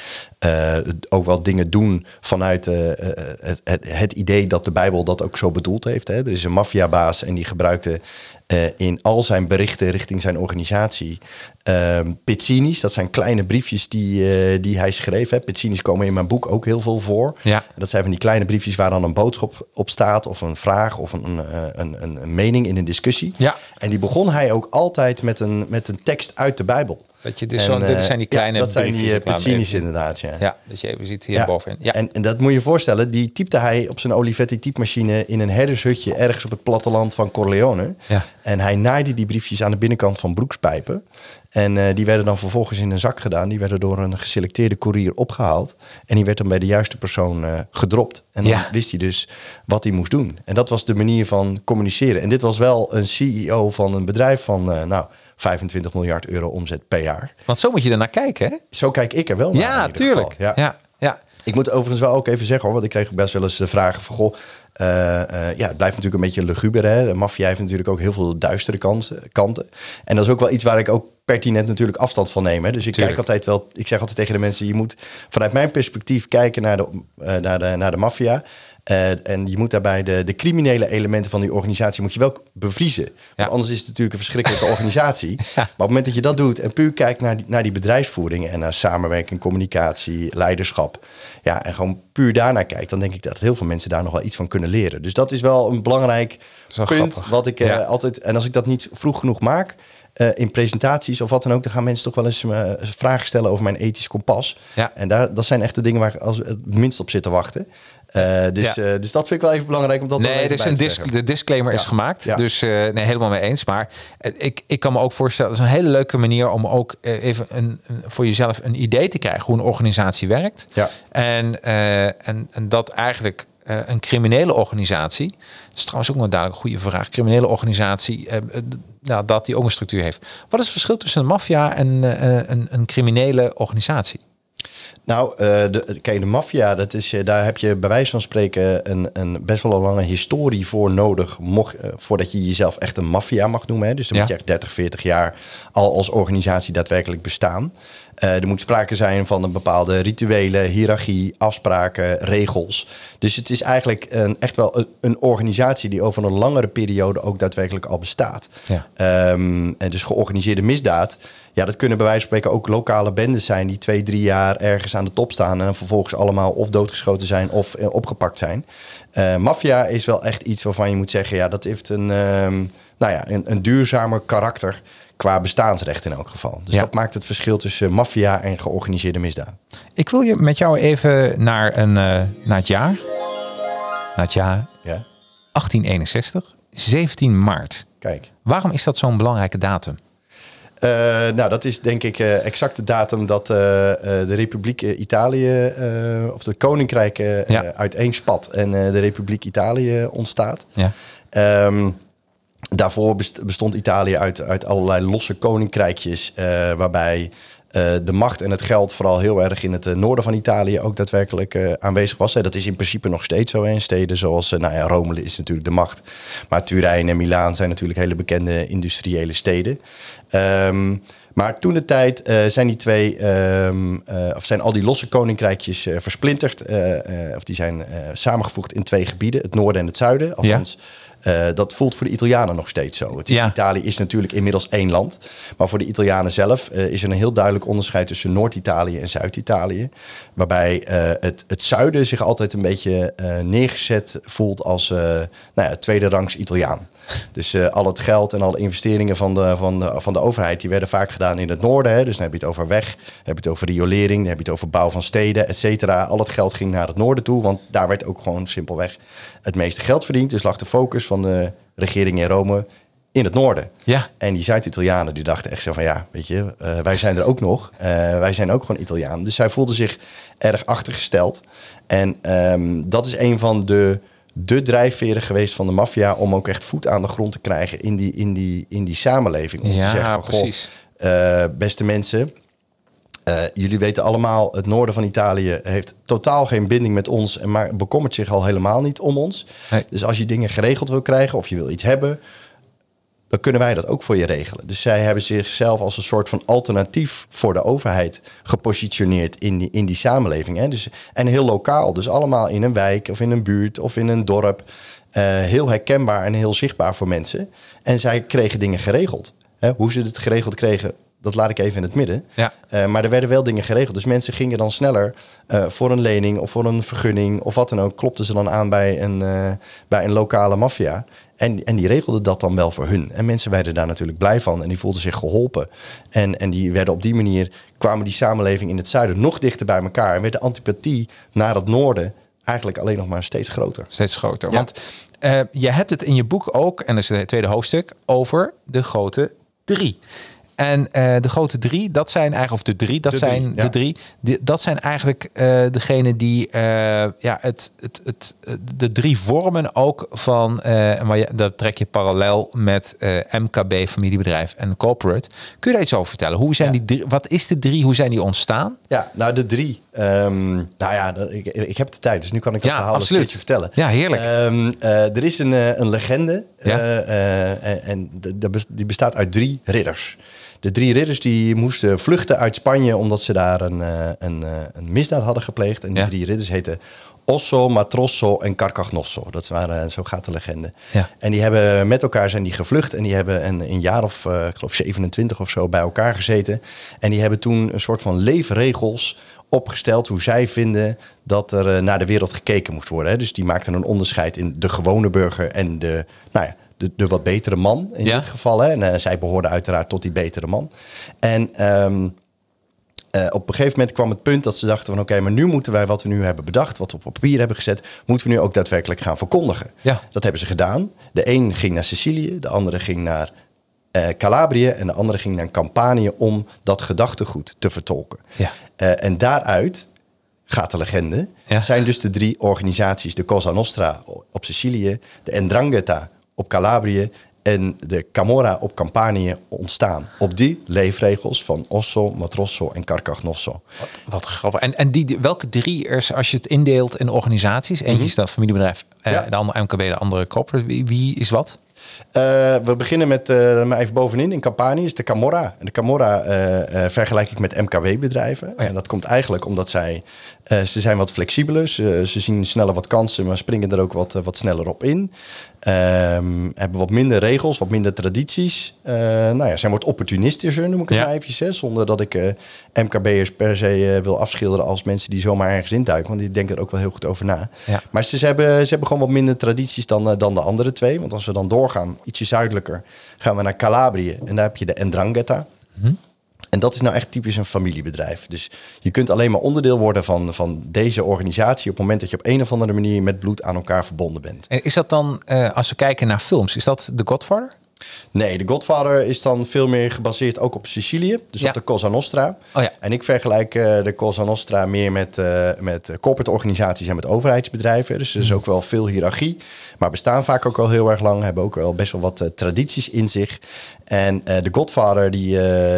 Speaker 3: ook wel dingen doen vanuit het, het, het idee dat de Bijbel dat ook zo bedoeld heeft. Hè. Er is een maffiabaas en die gebruikte eh, in al zijn berichten richting zijn organisatie ehm pizzini's. Dat zijn kleine briefjes die, eh, die hij schreef. Hè. Pizzini's komen in mijn boek ook heel veel voor.
Speaker 1: Ja.
Speaker 3: Dat zijn van die kleine briefjes waar dan een boodschap op staat... of een vraag of een, eh, een, een, een mening in een discussie.
Speaker 1: Ja.
Speaker 3: En die begon hij ook altijd met een, met een tekst uit de Bijbel.
Speaker 1: Dat je dus
Speaker 3: En,
Speaker 1: zo, dit
Speaker 3: eh,
Speaker 1: zijn die
Speaker 3: ja,
Speaker 1: kleine
Speaker 3: dat zijn die uh,
Speaker 1: hem
Speaker 3: pizzini's inderdaad, ja.
Speaker 1: Ja, dat je even ziet hier bovenin. Ja.
Speaker 3: En, en dat moet je je voorstellen, die typte hij op zijn Olivetti typemachine in een herdershutje ergens op het platteland van Corleone.
Speaker 1: Ja.
Speaker 3: En hij naaide die briefjes aan de binnenkant van broekspijpen. En eh, die werden dan vervolgens in een zak gedaan. Die werden door een geselecteerde courier opgehaald. En die werd dan bij de juiste persoon eh, gedropt. En dan
Speaker 1: Ja.
Speaker 3: wist hij dus wat hij moest doen. En dat was de manier van communiceren. En dit was wel een CEO van een bedrijf van eh, nou, 25 miljard euro omzet per jaar.
Speaker 1: Want zo moet je er naar kijken, hè?
Speaker 3: Zo kijk ik er wel naar. in
Speaker 1: Ja, tuurlijk.
Speaker 3: geval.
Speaker 1: Ja. Ja.
Speaker 3: Ik moet overigens wel ook even zeggen hoor, want ik kreeg best wel eens de vragen van goh, eh, eh, ja, het blijft natuurlijk een beetje luguber. Hè? De maffia heeft natuurlijk ook heel veel duistere kansen, kanten. En dat is ook wel iets waar ik ook pertinent natuurlijk afstand van neem. Hè? Dus ik
Speaker 1: Tuurlijk.
Speaker 3: kijk altijd wel, ik zeg altijd tegen de mensen, je moet vanuit mijn perspectief kijken naar de, eh, naar de, naar de maffia. Eh, en je moet daarbij de, de criminele elementen van die organisatie moet je wel bevriezen. Want anders is het natuurlijk een verschrikkelijke organisatie. Maar op het moment dat je dat doet en puur kijkt naar die, naar die bedrijfsvoering en naar samenwerking, communicatie, leiderschap. Ja, en gewoon puur daarnaar kijkt, dan denk ik dat heel veel mensen daar nog wel iets van kunnen leren. Dus dat is wel een belangrijk
Speaker 1: wel
Speaker 3: punt
Speaker 1: grappig.
Speaker 3: wat ik eh,
Speaker 1: Ja.
Speaker 3: altijd. En als ik dat niet vroeg genoeg maak. eh, in presentaties of wat dan ook, dan gaan mensen toch wel eens vragen stellen over mijn ethisch kompas.
Speaker 1: Ja.
Speaker 3: En daar, dat zijn echt de dingen waar ik als het minst op zit te wachten. Eh, dus,
Speaker 1: Ja.
Speaker 3: eh, dus dat vind ik wel even belangrijk om dat
Speaker 1: Nee,
Speaker 3: even
Speaker 1: dus een
Speaker 3: zeggen.
Speaker 1: de disclaimer is gemaakt.
Speaker 3: Ja.
Speaker 1: Dus eh, nee, helemaal mee eens. Maar ik, ik kan me ook voorstellen, het is een hele leuke manier om ook even een, voor jezelf een idee te krijgen hoe een organisatie werkt.
Speaker 3: Ja.
Speaker 1: En, en, en dat eigenlijk een criminele organisatie, dat is trouwens ook dadelijk een goede vraag, criminele organisatie, nou, dat die ook een structuur heeft. Wat is het verschil tussen een maffia en een, een criminele organisatie?
Speaker 3: Nou, eh, de, kijk, de maffia, dat is, eh, daar heb je bij wijze van spreken een, een best wel een lange historie voor nodig. Mocht, eh, voordat je jezelf echt een maffia mag noemen. Hè. Dus dan
Speaker 1: Ja.
Speaker 3: moet je echt 30, 40 jaar al als organisatie daadwerkelijk bestaan. Eh, er moet sprake zijn van een bepaalde rituelen, hiërarchie, afspraken, regels. Dus het is eigenlijk een, echt wel een, een organisatie die over een langere periode ook daadwerkelijk al bestaat.
Speaker 1: Ja.
Speaker 3: Ehm, en dus georganiseerde misdaad. Ja, dat kunnen bij wijze van spreken ook lokale bendes zijn die twee, drie jaar ergens aan de top staan en vervolgens allemaal of doodgeschoten zijn of eh, opgepakt zijn. Eh maffia is wel echt iets waarvan je moet zeggen, ja, dat heeft een, ehm, nou ja, een, een duurzamer karakter qua bestaansrecht in elk geval. Dus
Speaker 1: Ja.
Speaker 3: dat maakt het verschil tussen maffia en georganiseerde misdaad.
Speaker 1: Ik wil je met jou even naar, een, eh, naar het jaar. Naar het jaar
Speaker 3: Ja,
Speaker 1: 1861, 17 maart.
Speaker 3: kijk.
Speaker 1: Waarom is dat zo'n belangrijke datum?
Speaker 3: Eh, nou, dat is denk ik eh, exact de datum dat de Republiek Italië, of het Koninkrijk
Speaker 1: Ja.
Speaker 3: uiteenspat en de Republiek Italië ontstaat.
Speaker 1: Ja.
Speaker 3: Ehm, daarvoor best- bestond Italië uit, uit allerlei losse koninkrijkjes, eh, waarbij eh, de macht en het geld vooral heel erg in het eh, noorden van Italië ook daadwerkelijk aanwezig was. Hè. Dat is in principe nog steeds zo. hè. In steden zoals, nou ja, Rome is natuurlijk de macht. Maar Turijn en Milaan zijn natuurlijk hele bekende industriële steden. Ehm, maar toen de tijd zijn die twee, ehm, eh, of zijn al die losse koninkrijkjes versplinterd. of die zijn samengevoegd in twee gebieden, het noorden en het zuiden. Althans, eh, dat voelt voor de Italianen nog steeds zo. Het is,
Speaker 1: Ja.
Speaker 3: Italië is natuurlijk inmiddels één land. Maar voor de Italianen zelf eh, is er een heel duidelijk onderscheid tussen Noord-Italië en Zuid-Italië. Waarbij eh, het, het zuiden zich altijd een beetje neergezet voelt als nou ja, tweede rangs Italiaan. Dus eh, al het geld en alle investeringen van de, van, de, van de overheid... die werden vaak gedaan in het noorden. Hè. Dus dan heb je het over weg, dan heb je het over riolering... dan heb je het over bouw van steden, et cetera. Al het geld ging naar het noorden toe... want daar werd ook gewoon simpelweg het meeste geld verdiend. Dus lag de focus van de regering in Rome in het noorden.
Speaker 1: Ja.
Speaker 3: En die Zuid-Italianen die dachten echt zo van... ja, weet je, eh, wij zijn er ook nog. Eh, wij zijn ook gewoon Italiaan. Dus zij voelden zich erg achtergesteld. En ehm, dat is een van de de drijfveren geweest van de maffia om ook echt voet aan de grond te krijgen in die, in die, in die samenleving. Om
Speaker 1: Ja,
Speaker 3: te zeggen van,
Speaker 1: precies.
Speaker 3: Goh, eh, beste mensen, eh, jullie weten allemaal, het noorden van Italië heeft totaal geen binding met ons en maar bekommert zich al helemaal niet om ons. Dus als je dingen geregeld wil krijgen of je wil iets hebben, dan kunnen wij dat ook voor je regelen. Dus zij hebben zichzelf als een soort van alternatief voor de overheid gepositioneerd in die, in die samenleving. Hè? Dus, en heel lokaal, dus allemaal in een wijk of in een buurt of in een dorp. Eh, heel herkenbaar en heel zichtbaar voor mensen. En zij kregen dingen geregeld. Hè? Hoe ze het geregeld kregen, dat laat ik even in het midden.
Speaker 1: Ja.
Speaker 3: Eh, maar er werden wel dingen geregeld. Dus mensen gingen dan sneller eh, voor een lening of voor een vergunning of wat dan ook. Klopten ze dan aan bij een, eh, bij een lokale maffia. En, en die regelden dat dan wel voor hun. En mensen werden daar natuurlijk blij van en die voelden zich geholpen. En, en die werden op die manier, kwamen die samenleving in het zuiden nog dichter bij elkaar. En werd de antipathie naar het noorden eigenlijk alleen nog maar steeds groter.
Speaker 1: Steeds groter.
Speaker 3: Ja.
Speaker 1: Want je hebt het in je boek ook, en dat is het tweede hoofdstuk, over de grote drie. En eh, de grote drie, dat zijn eigenlijk, of de drie, dat
Speaker 3: De drie,
Speaker 1: zijn
Speaker 3: ja.
Speaker 1: de drie. Die, dat zijn eigenlijk eh degene die eh, ja, het, het, het, de drie vormen ook van, maar dat trek je parallel met MKB, familiebedrijf en corporate. Kun je daar iets over vertellen? Hoe zijn
Speaker 3: Ja.
Speaker 1: die drie, wat is de drie? Hoe zijn die ontstaan?
Speaker 3: Ja, nou de drie. Ehm, nou ja, ik, ik heb de tijd, dus nu kan ik dat
Speaker 1: Ja,
Speaker 3: verhaal een
Speaker 1: absoluut.
Speaker 3: keertje vertellen.
Speaker 1: Ja, heerlijk.
Speaker 3: Ehm, eh, er is een, een legende
Speaker 1: Ja.
Speaker 3: en- die bestaat uit drie ridders. De drie ridders die moesten vluchten uit Spanje omdat ze daar een, eh, een, eh, een misdaad hadden gepleegd. En die
Speaker 1: Ja.
Speaker 3: drie ridders heten Osso, Matrosso en Carcagnosso. Dat waren, zo gaat de legende.
Speaker 1: Ja.
Speaker 3: En die hebben met elkaar zijn die gevlucht en die hebben een, een jaar of, eh, ik geloof 27 of zo bij elkaar gezeten. En die hebben toen een soort van leefregels opgesteld hoe zij vinden dat er eh, naar de wereld gekeken moest worden. Hè. Dus die maakten een onderscheid in de gewone burger en de, nou ja, de, de wat betere man in
Speaker 1: Ja.
Speaker 3: dit geval. Hè. En eh, zij behoorden uiteraard tot die betere man. En ehm, eh, op een gegeven moment kwam het punt dat ze dachten van... oké, maar nu moeten wij wat we nu hebben bedacht... wat we op papier hebben gezet... moeten we nu ook daadwerkelijk gaan verkondigen.
Speaker 1: Ja.
Speaker 3: Dat hebben ze gedaan. De een ging naar Sicilië, de andere ging naar eh, Calabrië... en de andere ging naar Campanië om dat gedachtegoed te vertolken.
Speaker 1: Ja.
Speaker 3: En daaruit gaat de legende...
Speaker 1: Ja.
Speaker 3: zijn dus de drie organisaties... de Cosa Nostra op Sicilië, de Ndrangheta op Calabrië... en de Camorra op Campanië ontstaan. Op die leefregels van Osso, Matrosso en Carcagnosso.
Speaker 1: Wat grappig. En, en die, welke drie, er, als je het indeelt in organisaties, eentje is dat familiebedrijf, eh,
Speaker 3: Mhm. Ja.
Speaker 1: de andere MKB, de andere corporate. Wie, wie is wat?
Speaker 3: Eh, we beginnen met, eh maar even bovenin, in Campanië is de Camorra. En de Camorra vergelijk ik met MKW-bedrijven.
Speaker 1: ja.
Speaker 3: En dat komt eigenlijk omdat zij, eh, ze zijn wat flexibeler. Ze, ze zien sneller wat kansen, maar springen er ook wat, eh, wat sneller op in. Ehm, hebben wat minder regels, wat minder tradities. Eh nou ja, zijn wat opportunistischer, noem ik het
Speaker 1: Ja.
Speaker 3: maar eventjes. Hè, zonder dat ik MKB'ers per se wil afschilderen als mensen die zomaar ergens induiken. Want die denken er ook wel heel goed over na.
Speaker 1: Ja.
Speaker 3: Maar ze, ze hebben, ze hebben gewoon wat minder tradities dan, dan de andere twee. Want als we dan doorgaan, ietsje zuidelijker, gaan we naar Calabrië. En daar heb je de Ndrangheta. En dat is nou echt typisch een familiebedrijf. Dus je kunt alleen maar onderdeel worden van, van deze organisatie... op het moment dat je op een of andere manier met bloed aan elkaar verbonden bent.
Speaker 1: En is dat dan, eh, als we kijken naar films, is dat The Godfather?
Speaker 3: Nee, de Godfather is dan veel meer gebaseerd ook op Sicilië. Dus
Speaker 1: Ja.
Speaker 3: op de Cosa Nostra.
Speaker 1: Oh ja.
Speaker 3: En ik vergelijk eh, de Cosa Nostra meer met, eh, met corporate organisaties en met overheidsbedrijven. Dus er is ook wel veel hiërarchie. Maar bestaan vaak ook al heel erg lang. Hebben ook wel best wel wat eh, tradities in zich. En de Godfather, die,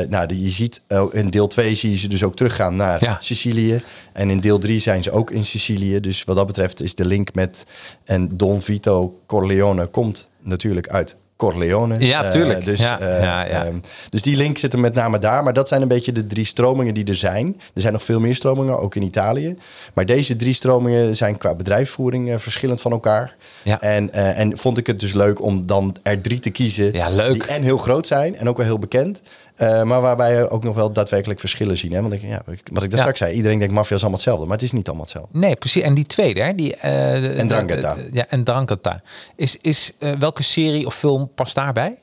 Speaker 3: nou, die je ziet in deel 2 zie je ze dus ook teruggaan naar
Speaker 1: Ja.
Speaker 3: Sicilië. En in deel 3 zijn ze ook in Sicilië. Dus wat dat betreft is de link met... En Don Vito Corleone komt natuurlijk uit Corleone.
Speaker 1: Ja,
Speaker 3: Eh,
Speaker 1: tuurlijk.
Speaker 3: dus,
Speaker 1: Ja,
Speaker 3: eh,
Speaker 1: ja, ja.
Speaker 3: ehm, dus die link zit er met name daar. Maar dat zijn een beetje de drie stromingen die er zijn. Er zijn nog veel meer stromingen, ook in Italië. Maar deze drie stromingen zijn qua bedrijfsvoering eh, verschillend van elkaar.
Speaker 1: Ja.
Speaker 3: En, en vond ik het dus leuk om dan er drie te kiezen.
Speaker 1: Ja, leuk.
Speaker 3: Die en heel groot zijn en ook wel heel bekend. Eh, maar waarbij je ook nog wel daadwerkelijk verschillen zien. Hè? Want ik, ja, wat ik daar straks zei, iedereen denkt maffia is allemaal hetzelfde. Maar het is niet allemaal hetzelfde.
Speaker 1: Nee, precies. En die tweede, hè? Die, eh, de- de- Ja, en Drangheta. Is, is eh, welke serie of film past daarbij?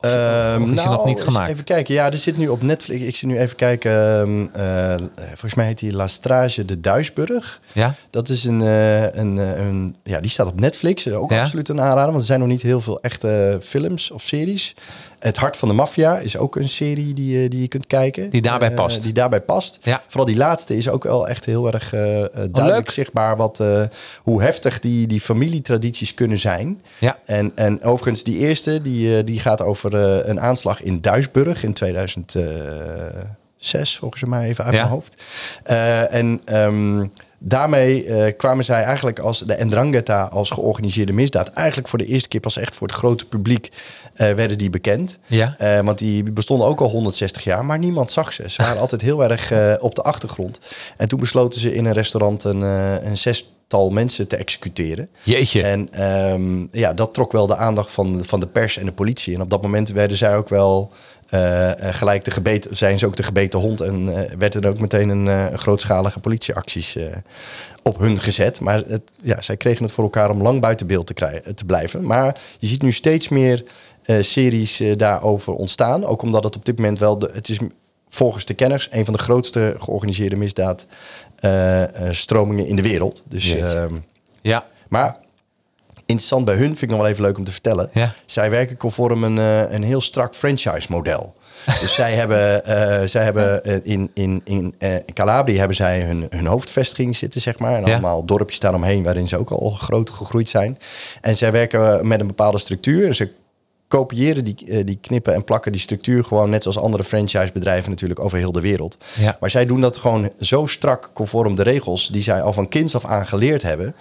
Speaker 3: Ehm,
Speaker 1: of is die nog niet gemaakt?
Speaker 3: Even kijken. Ja, er zit nu op Netflix. Ik zit nu even kijken. ehm, eh, volgens mij heet die La Strage de Duisburg.
Speaker 1: Ja?
Speaker 3: Dat is een, een, een. Ja, die staat op Netflix. Ook
Speaker 1: Ja?
Speaker 3: absoluut een aanrader. Want er zijn nog niet heel veel echte films of series. Het Hart van de Maffia is ook een serie die, je- die je kunt kijken.
Speaker 1: Die daarbij
Speaker 3: Eh,
Speaker 1: past.
Speaker 3: die daarbij past.
Speaker 1: Ja.
Speaker 3: Vooral die laatste is ook wel echt heel erg eh, eh, duidelijk zichtbaar. Wat, eh, hoe heftig die, die familietradities kunnen zijn.
Speaker 1: Ja.
Speaker 3: En, en overigens, die eerste die, eh, die gaat over eh, een aanslag in Duisburg in 2006, volgens mij even uit
Speaker 1: Ja.
Speaker 3: mijn hoofd. Eh, en ehm, daarmee eh, kwamen zij eigenlijk als de Ndrangheta als georganiseerde misdaad... eigenlijk voor de eerste keer pas echt voor het grote publiek eh, werden die bekend.
Speaker 1: Ja.
Speaker 3: Eh, want die bestonden ook al 160 jaar, maar niemand zag ze. Ze waren altijd heel erg op de achtergrond. En toen besloten ze in een restaurant een, een zestal mensen te executeren.
Speaker 1: Jeetje.
Speaker 3: En ehm, ja, dat trok wel de aandacht van, van de pers en de politie. En op dat moment werden zij ook wel eh, gelijk de gebeten, zijn ze ook de gebeten hond. En eh, werden er ook meteen een grootschalige politieacties op hun gezet. Maar het, ja, zij kregen het voor elkaar om lang buiten beeld te, krijgen, te blijven. Maar je ziet nu steeds meer series daarover ontstaan. Ook omdat het op dit moment wel, de, het is volgens de kenners, een van de grootste georganiseerde misdaad eh, eh, stromingen in de wereld. Dus ehm,
Speaker 1: Ja.
Speaker 3: maar interessant bij hun, vind ik nog wel even leuk om te vertellen.
Speaker 1: Ja.
Speaker 3: Zij werken conform een, eh, een heel strak franchise-model. Dus zij hebben, eh, zij hebben eh, in, in, in eh, Calabria hebben zij hun, hun hoofdvestiging zitten, zeg maar. En
Speaker 1: Ja.
Speaker 3: allemaal dorpjes daaromheen waarin ze ook al groot gegroeid zijn. En zij werken met een bepaalde structuur. Ze kopiëren die, die knippen en plakken die structuur gewoon net zoals andere franchisebedrijven natuurlijk over heel de wereld.
Speaker 1: Ja.
Speaker 3: Maar zij doen dat gewoon zo strak conform de regels die zij al van kinds af aan geleerd hebben.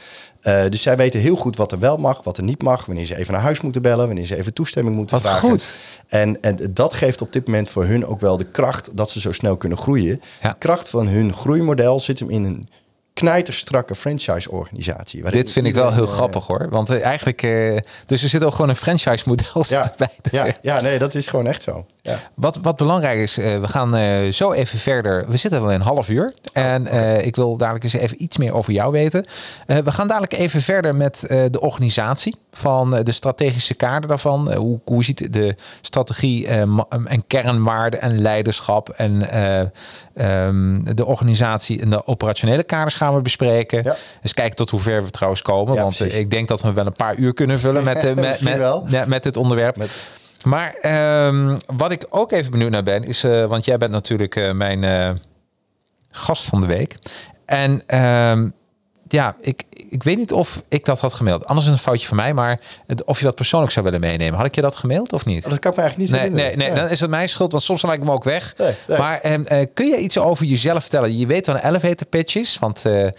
Speaker 3: Eh, dus zij weten heel goed wat er wel mag, wat er niet mag, wanneer ze even naar huis moeten bellen, wanneer ze even toestemming moeten
Speaker 1: Wat
Speaker 3: vragen.
Speaker 1: goed.
Speaker 3: En, en dat geeft op dit moment voor hun ook wel de kracht dat ze zo snel kunnen groeien.
Speaker 1: Ja.
Speaker 3: De kracht van hun groeimodel zit hem in een knijterstrakke franchise-organisatie.
Speaker 1: Dit vind ik wel heel
Speaker 3: eh,
Speaker 1: grappig hoor. Want eh, eigenlijk, eh, dus er zit ook gewoon een franchise model
Speaker 3: Ja,
Speaker 1: bij
Speaker 3: ja,
Speaker 1: zeggen.
Speaker 3: ja, nee, dat is gewoon echt zo. Ja.
Speaker 1: Wat, wat belangrijk is, we gaan zo even verder. We zitten wel een half uur. En eh, ik wil dadelijk eens even iets meer over jou weten. We gaan dadelijk even verder met de organisatie van de strategische kader daarvan. Hoe, hoe ziet de strategie en kernwaarden en leiderschap en eh, ehm, de organisatie en de operationele kaders gaan we bespreken.
Speaker 3: Ja.
Speaker 1: Dus kijken tot hoe ver we trouwens komen.
Speaker 3: Ja,
Speaker 1: want eh,
Speaker 3: precies.
Speaker 1: ik denk dat we wel een paar uur kunnen vullen met, eh, met, met, ja, met dit onderwerp.
Speaker 3: Met-
Speaker 1: Maar ehm, wat ik ook even benieuwd naar ben, is, eh, want jij bent natuurlijk mijn gast van de week. En ehm, ja, ik, ik weet niet of ik dat had gemaild. Anders is een foutje van mij, maar het- of je dat persoonlijk zou willen meenemen. Had ik je dat gemaild of niet?
Speaker 3: Oh, dat kan ik me eigenlijk niet
Speaker 1: Nee, nee,
Speaker 3: herinneren.
Speaker 1: nee, dan is het mijn schuld, want soms laat ik hem ook weg.
Speaker 3: Nee, nee.
Speaker 1: Maar ehm, eh, kun je iets over jezelf vertellen? Je weet wel een elevator pitch is, want eh, eh,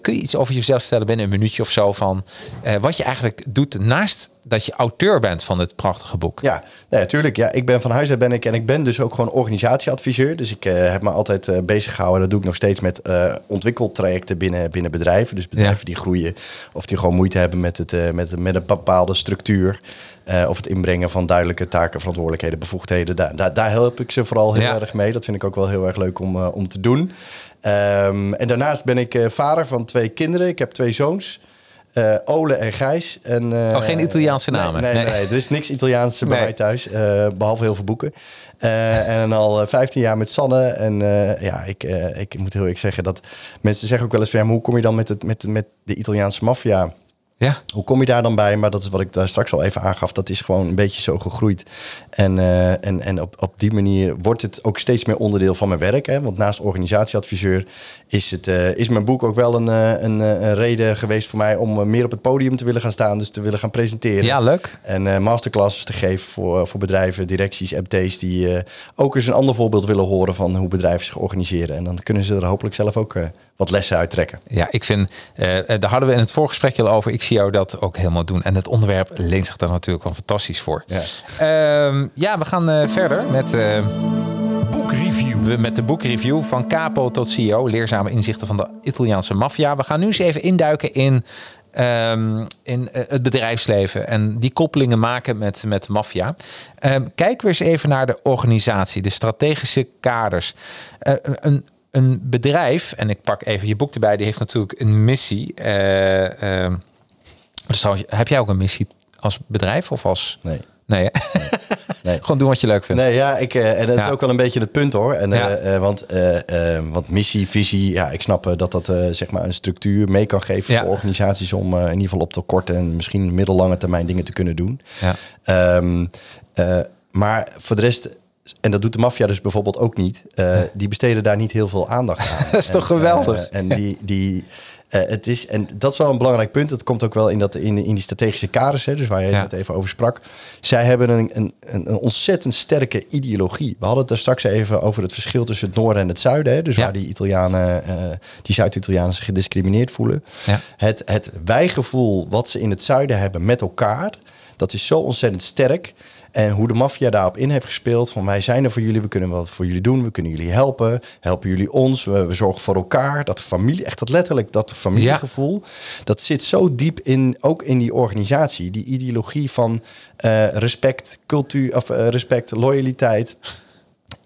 Speaker 1: kun je iets over jezelf vertellen binnen een minuutje of zo van eh, wat je eigenlijk doet naast dat je auteur bent van dit prachtige boek?
Speaker 3: Ja, nee, natuurlijk. Ja, ik ben van huis uit ben ik en ik ben dus ook gewoon organisatieadviseur. Dus ik heb me altijd bezig gehouden. Dat doe ik nog steeds met eh ontwikkeltrajecten binnen, binnen bedrijven. Dus bedrijven
Speaker 1: Ja.
Speaker 3: die groeien of die gewoon moeite hebben met, het, eh, met, met een bepaalde structuur. eh, of het inbrengen van duidelijke taken, verantwoordelijkheden, bevoegdheden. Daar, daar, daar help ik ze vooral heel
Speaker 1: Ja.
Speaker 3: erg mee. Dat vind ik ook wel heel erg leuk om, eh, om te doen. Ehm, en daarnaast ben ik vader van twee kinderen. Ik heb twee zoons. Ole en Gijs. En,
Speaker 1: Oh, geen Italiaanse namen?
Speaker 3: Nee, nee,
Speaker 1: Nee.
Speaker 3: nee, er is niks Italiaans bij mij thuis. eh, behalve heel veel boeken. Eh, en al eh, 15 jaar met Sanne. En eh, ja, ik, eh, ik moet heel eerlijk zeggen dat mensen zeggen ook wel eens van... ja, hoe kom je dan met, het, met, met de Italiaanse maffia...
Speaker 1: Ja.
Speaker 3: Hoe kom je daar dan bij? Maar dat is wat ik daar straks al even aangaf. Dat is gewoon een beetje zo gegroeid. En, eh, en, en op, op die manier wordt het ook steeds meer onderdeel van mijn werk. Hè? Want naast organisatieadviseur is, het, eh, is mijn boek ook wel een, eh, een, eh, een reden geweest voor mij... om meer op het podium te willen gaan staan. Dus te willen gaan presenteren.
Speaker 1: ja, leuk.
Speaker 3: En eh, masterclasses te geven voor, voor bedrijven, directies, MT's... die ook eens een ander voorbeeld willen horen van hoe bedrijven zich organiseren. En dan kunnen ze er hopelijk zelf ook wat lessen uit trekken.
Speaker 1: Ja, ik vind, daar hadden we in het voorgesprekje al over. Ik zie jou dat ook helemaal doen. En het onderwerp leent zich daar natuurlijk wel fantastisch voor.
Speaker 3: Ja.
Speaker 1: Ehm, ja, we gaan verder met. We- met de boekreview van capo tot CEO. Leerzame inzichten van de Italiaanse maffia. We gaan nu eens even induiken in, ehm, in eh, het bedrijfsleven. En die koppelingen maken met, met de maffia. Ehm, kijken we eens even naar de organisatie. De strategische kaders. Eh, een, een bedrijf, en ik pak even je boek erbij. Die heeft natuurlijk een missie. Dus trouwens, heb jij ook een missie als bedrijf of als...
Speaker 3: Nee.
Speaker 1: Nee?
Speaker 3: Nee.
Speaker 1: Gewoon doen wat je leuk vindt.
Speaker 3: Nee, ja, ik, eh, en dat
Speaker 1: Ja.
Speaker 3: is ook wel een beetje het punt hoor. En, eh, eh, want, want missie, visie, ja, ik snap dat dat zeg maar een structuur mee kan geven
Speaker 1: Ja.
Speaker 3: voor organisaties om in ieder geval op de korte en misschien middellange termijn dingen te kunnen doen.
Speaker 1: Ja.
Speaker 3: Eh, maar voor de rest, en dat doet de maffia dus bijvoorbeeld ook niet, die besteden daar niet heel veel aandacht aan.
Speaker 1: Dat is toch geweldig?
Speaker 3: en die, die, het is, en dat is wel een belangrijk punt. Dat komt ook wel in, dat, in, in die strategische kaders, hè, dus waar je
Speaker 1: Ja.
Speaker 3: het even over sprak. Zij hebben een, een, een ontzettend sterke ideologie. We hadden het er straks even over het verschil tussen het noorden en het zuiden. Hè, dus
Speaker 1: Ja.
Speaker 3: waar die Italianen, eh, die Zuid-Italianen zich gediscrimineerd voelen.
Speaker 1: Ja.
Speaker 3: Het, het wijgevoel wat ze in het zuiden hebben met elkaar, dat is zo ontzettend sterk. En hoe de maffia daarop in heeft gespeeld. Van wij zijn er voor jullie, we kunnen wat voor jullie doen. We kunnen jullie helpen. Helpen jullie ons. We, we zorgen voor elkaar. Dat familie, echt dat letterlijk, dat familiegevoel. Dat zit zo diep in, ook in die organisatie. Die ideologie van eh, respect, cultuur, of eh, respect, loyaliteit.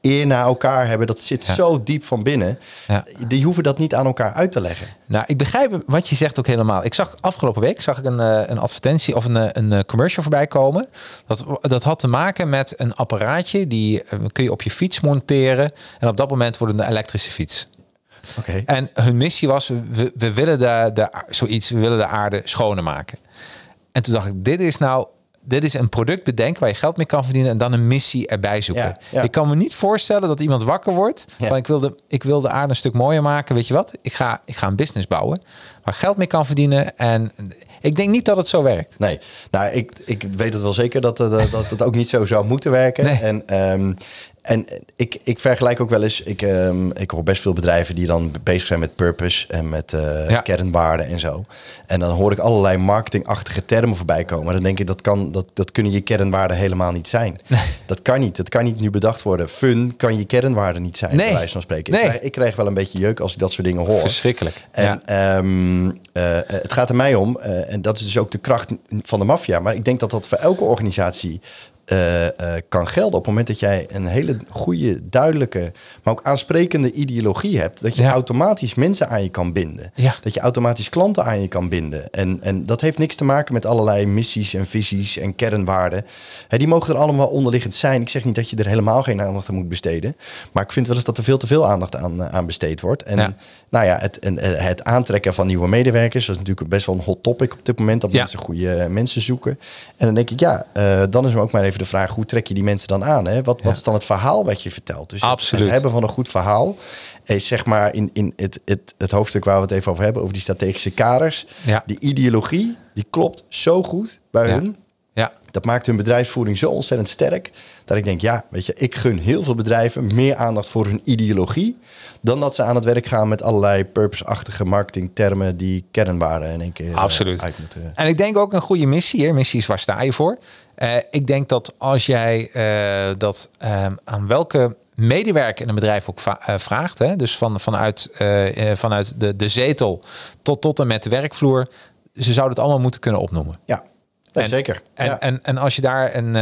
Speaker 3: Eer naar elkaar hebben, dat zit
Speaker 1: Ja.
Speaker 3: zo diep van binnen.
Speaker 1: Ja.
Speaker 3: Die hoeven dat niet aan elkaar uit te leggen.
Speaker 1: Nou, ik begrijp wat je zegt ook helemaal. Ik zag afgelopen week zag ik een, eh, een advertentie of een, eh, een eh, commercial voorbij komen. Dat, dat had te maken met een apparaatje die kun je op je fiets monteren. En op dat moment wordt het een elektrische fiets.
Speaker 3: Oké.
Speaker 1: En hun missie was, we, we willen de, de, zoiets, we willen de aarde schoner maken. En toen dacht ik, dit is nou dit is een product bedenken waar je geld mee kan verdienen en dan een missie erbij zoeken.
Speaker 3: Ja, ja.
Speaker 1: Ik kan me niet voorstellen dat iemand wakker wordt van ik wil, de, ik wil de aarde een stuk mooier maken. Weet je wat? Ik ga, ik ga een business bouwen waar geld mee kan verdienen. En ik denk niet dat het zo werkt.
Speaker 3: Nee, nou, ik, ik weet het wel zeker dat, eh, dat, dat het ook niet zo zou moeten werken.
Speaker 1: Nee.
Speaker 3: En, ehm, en ik, ik vergelijk ook wel eens, ik, ehm, ik hoor best veel bedrijven die dan bezig zijn met purpose en met
Speaker 1: Ja.
Speaker 3: kernwaarden en zo. En dan hoor ik allerlei marketingachtige termen voorbij komen. Dan denk ik, dat, kan, dat, dat kunnen je kernwaarden helemaal niet zijn. Dat kan niet. Dat kan niet nu bedacht worden. Fun kan je kernwaarden niet zijn,
Speaker 1: Nee.
Speaker 3: bij van spreken.
Speaker 1: Nee.
Speaker 3: Ik, krijg, ik krijg wel een beetje jeuk als ik dat soort dingen hoor.
Speaker 1: Verschrikkelijk.
Speaker 3: En
Speaker 1: ja.
Speaker 3: ehm, eh, het gaat er mij om, eh, en dat is dus ook de kracht van de maffia. Maar ik denk dat dat voor elke organisatie eh, eh, kan gelden. Op het moment dat jij een hele goede, duidelijke, maar ook aansprekende ideologie hebt, dat je
Speaker 1: Ja.
Speaker 3: automatisch mensen aan je kan binden.
Speaker 1: Ja.
Speaker 3: Dat je automatisch klanten aan je kan binden. En, en dat heeft niks te maken met allerlei missies en visies en kernwaarden. Hè, die mogen er allemaal onderliggend zijn. Ik zeg niet dat je er helemaal geen aandacht aan moet besteden. Maar ik vind wel eens dat er veel te veel aandacht aan, eh, aan besteed wordt. En
Speaker 1: Ja.
Speaker 3: Nou ja, het, eh, het aantrekken van nieuwe medewerkers, dat is natuurlijk best wel een hot topic op dit moment. Dat
Speaker 1: Ja.
Speaker 3: mensen goede eh, mensen zoeken. En dan denk ik, ja, eh, dan is me ook maar even de vraag, hoe trek je die mensen dan aan? Hè? Wat, wat is dan het verhaal wat je vertelt? Dus het- hebben van een goed verhaal is zeg maar in, in het, het, het hoofdstuk waar we het even over hebben, over die strategische kaders.
Speaker 1: Ja.
Speaker 3: Die ideologie, die klopt zo goed bij hun.
Speaker 1: ja.
Speaker 3: Dat maakt hun bedrijfsvoering zo ontzettend sterk. Dat ik denk, ja, weet je, ik gun heel veel bedrijven meer aandacht voor hun ideologie. Dan dat ze aan het werk gaan met allerlei purpose-achtige marketingtermen die kernwaarden in één keer eh,
Speaker 1: Absoluut.
Speaker 3: uit moeten.
Speaker 1: En ik denk ook een goede missie. Missie is waar sta je voor? Eh, ik denk dat als jij eh, dat ehm, aan welke medewerker in een bedrijf ook vraagt, hè? dus van, vanuit, vanuit de, de zetel tot, tot en met de werkvloer, ze zouden het allemaal moeten kunnen opnoemen.
Speaker 3: Ja,
Speaker 1: En-
Speaker 3: zeker.
Speaker 1: En,
Speaker 3: ja.
Speaker 1: en, en als je daar een,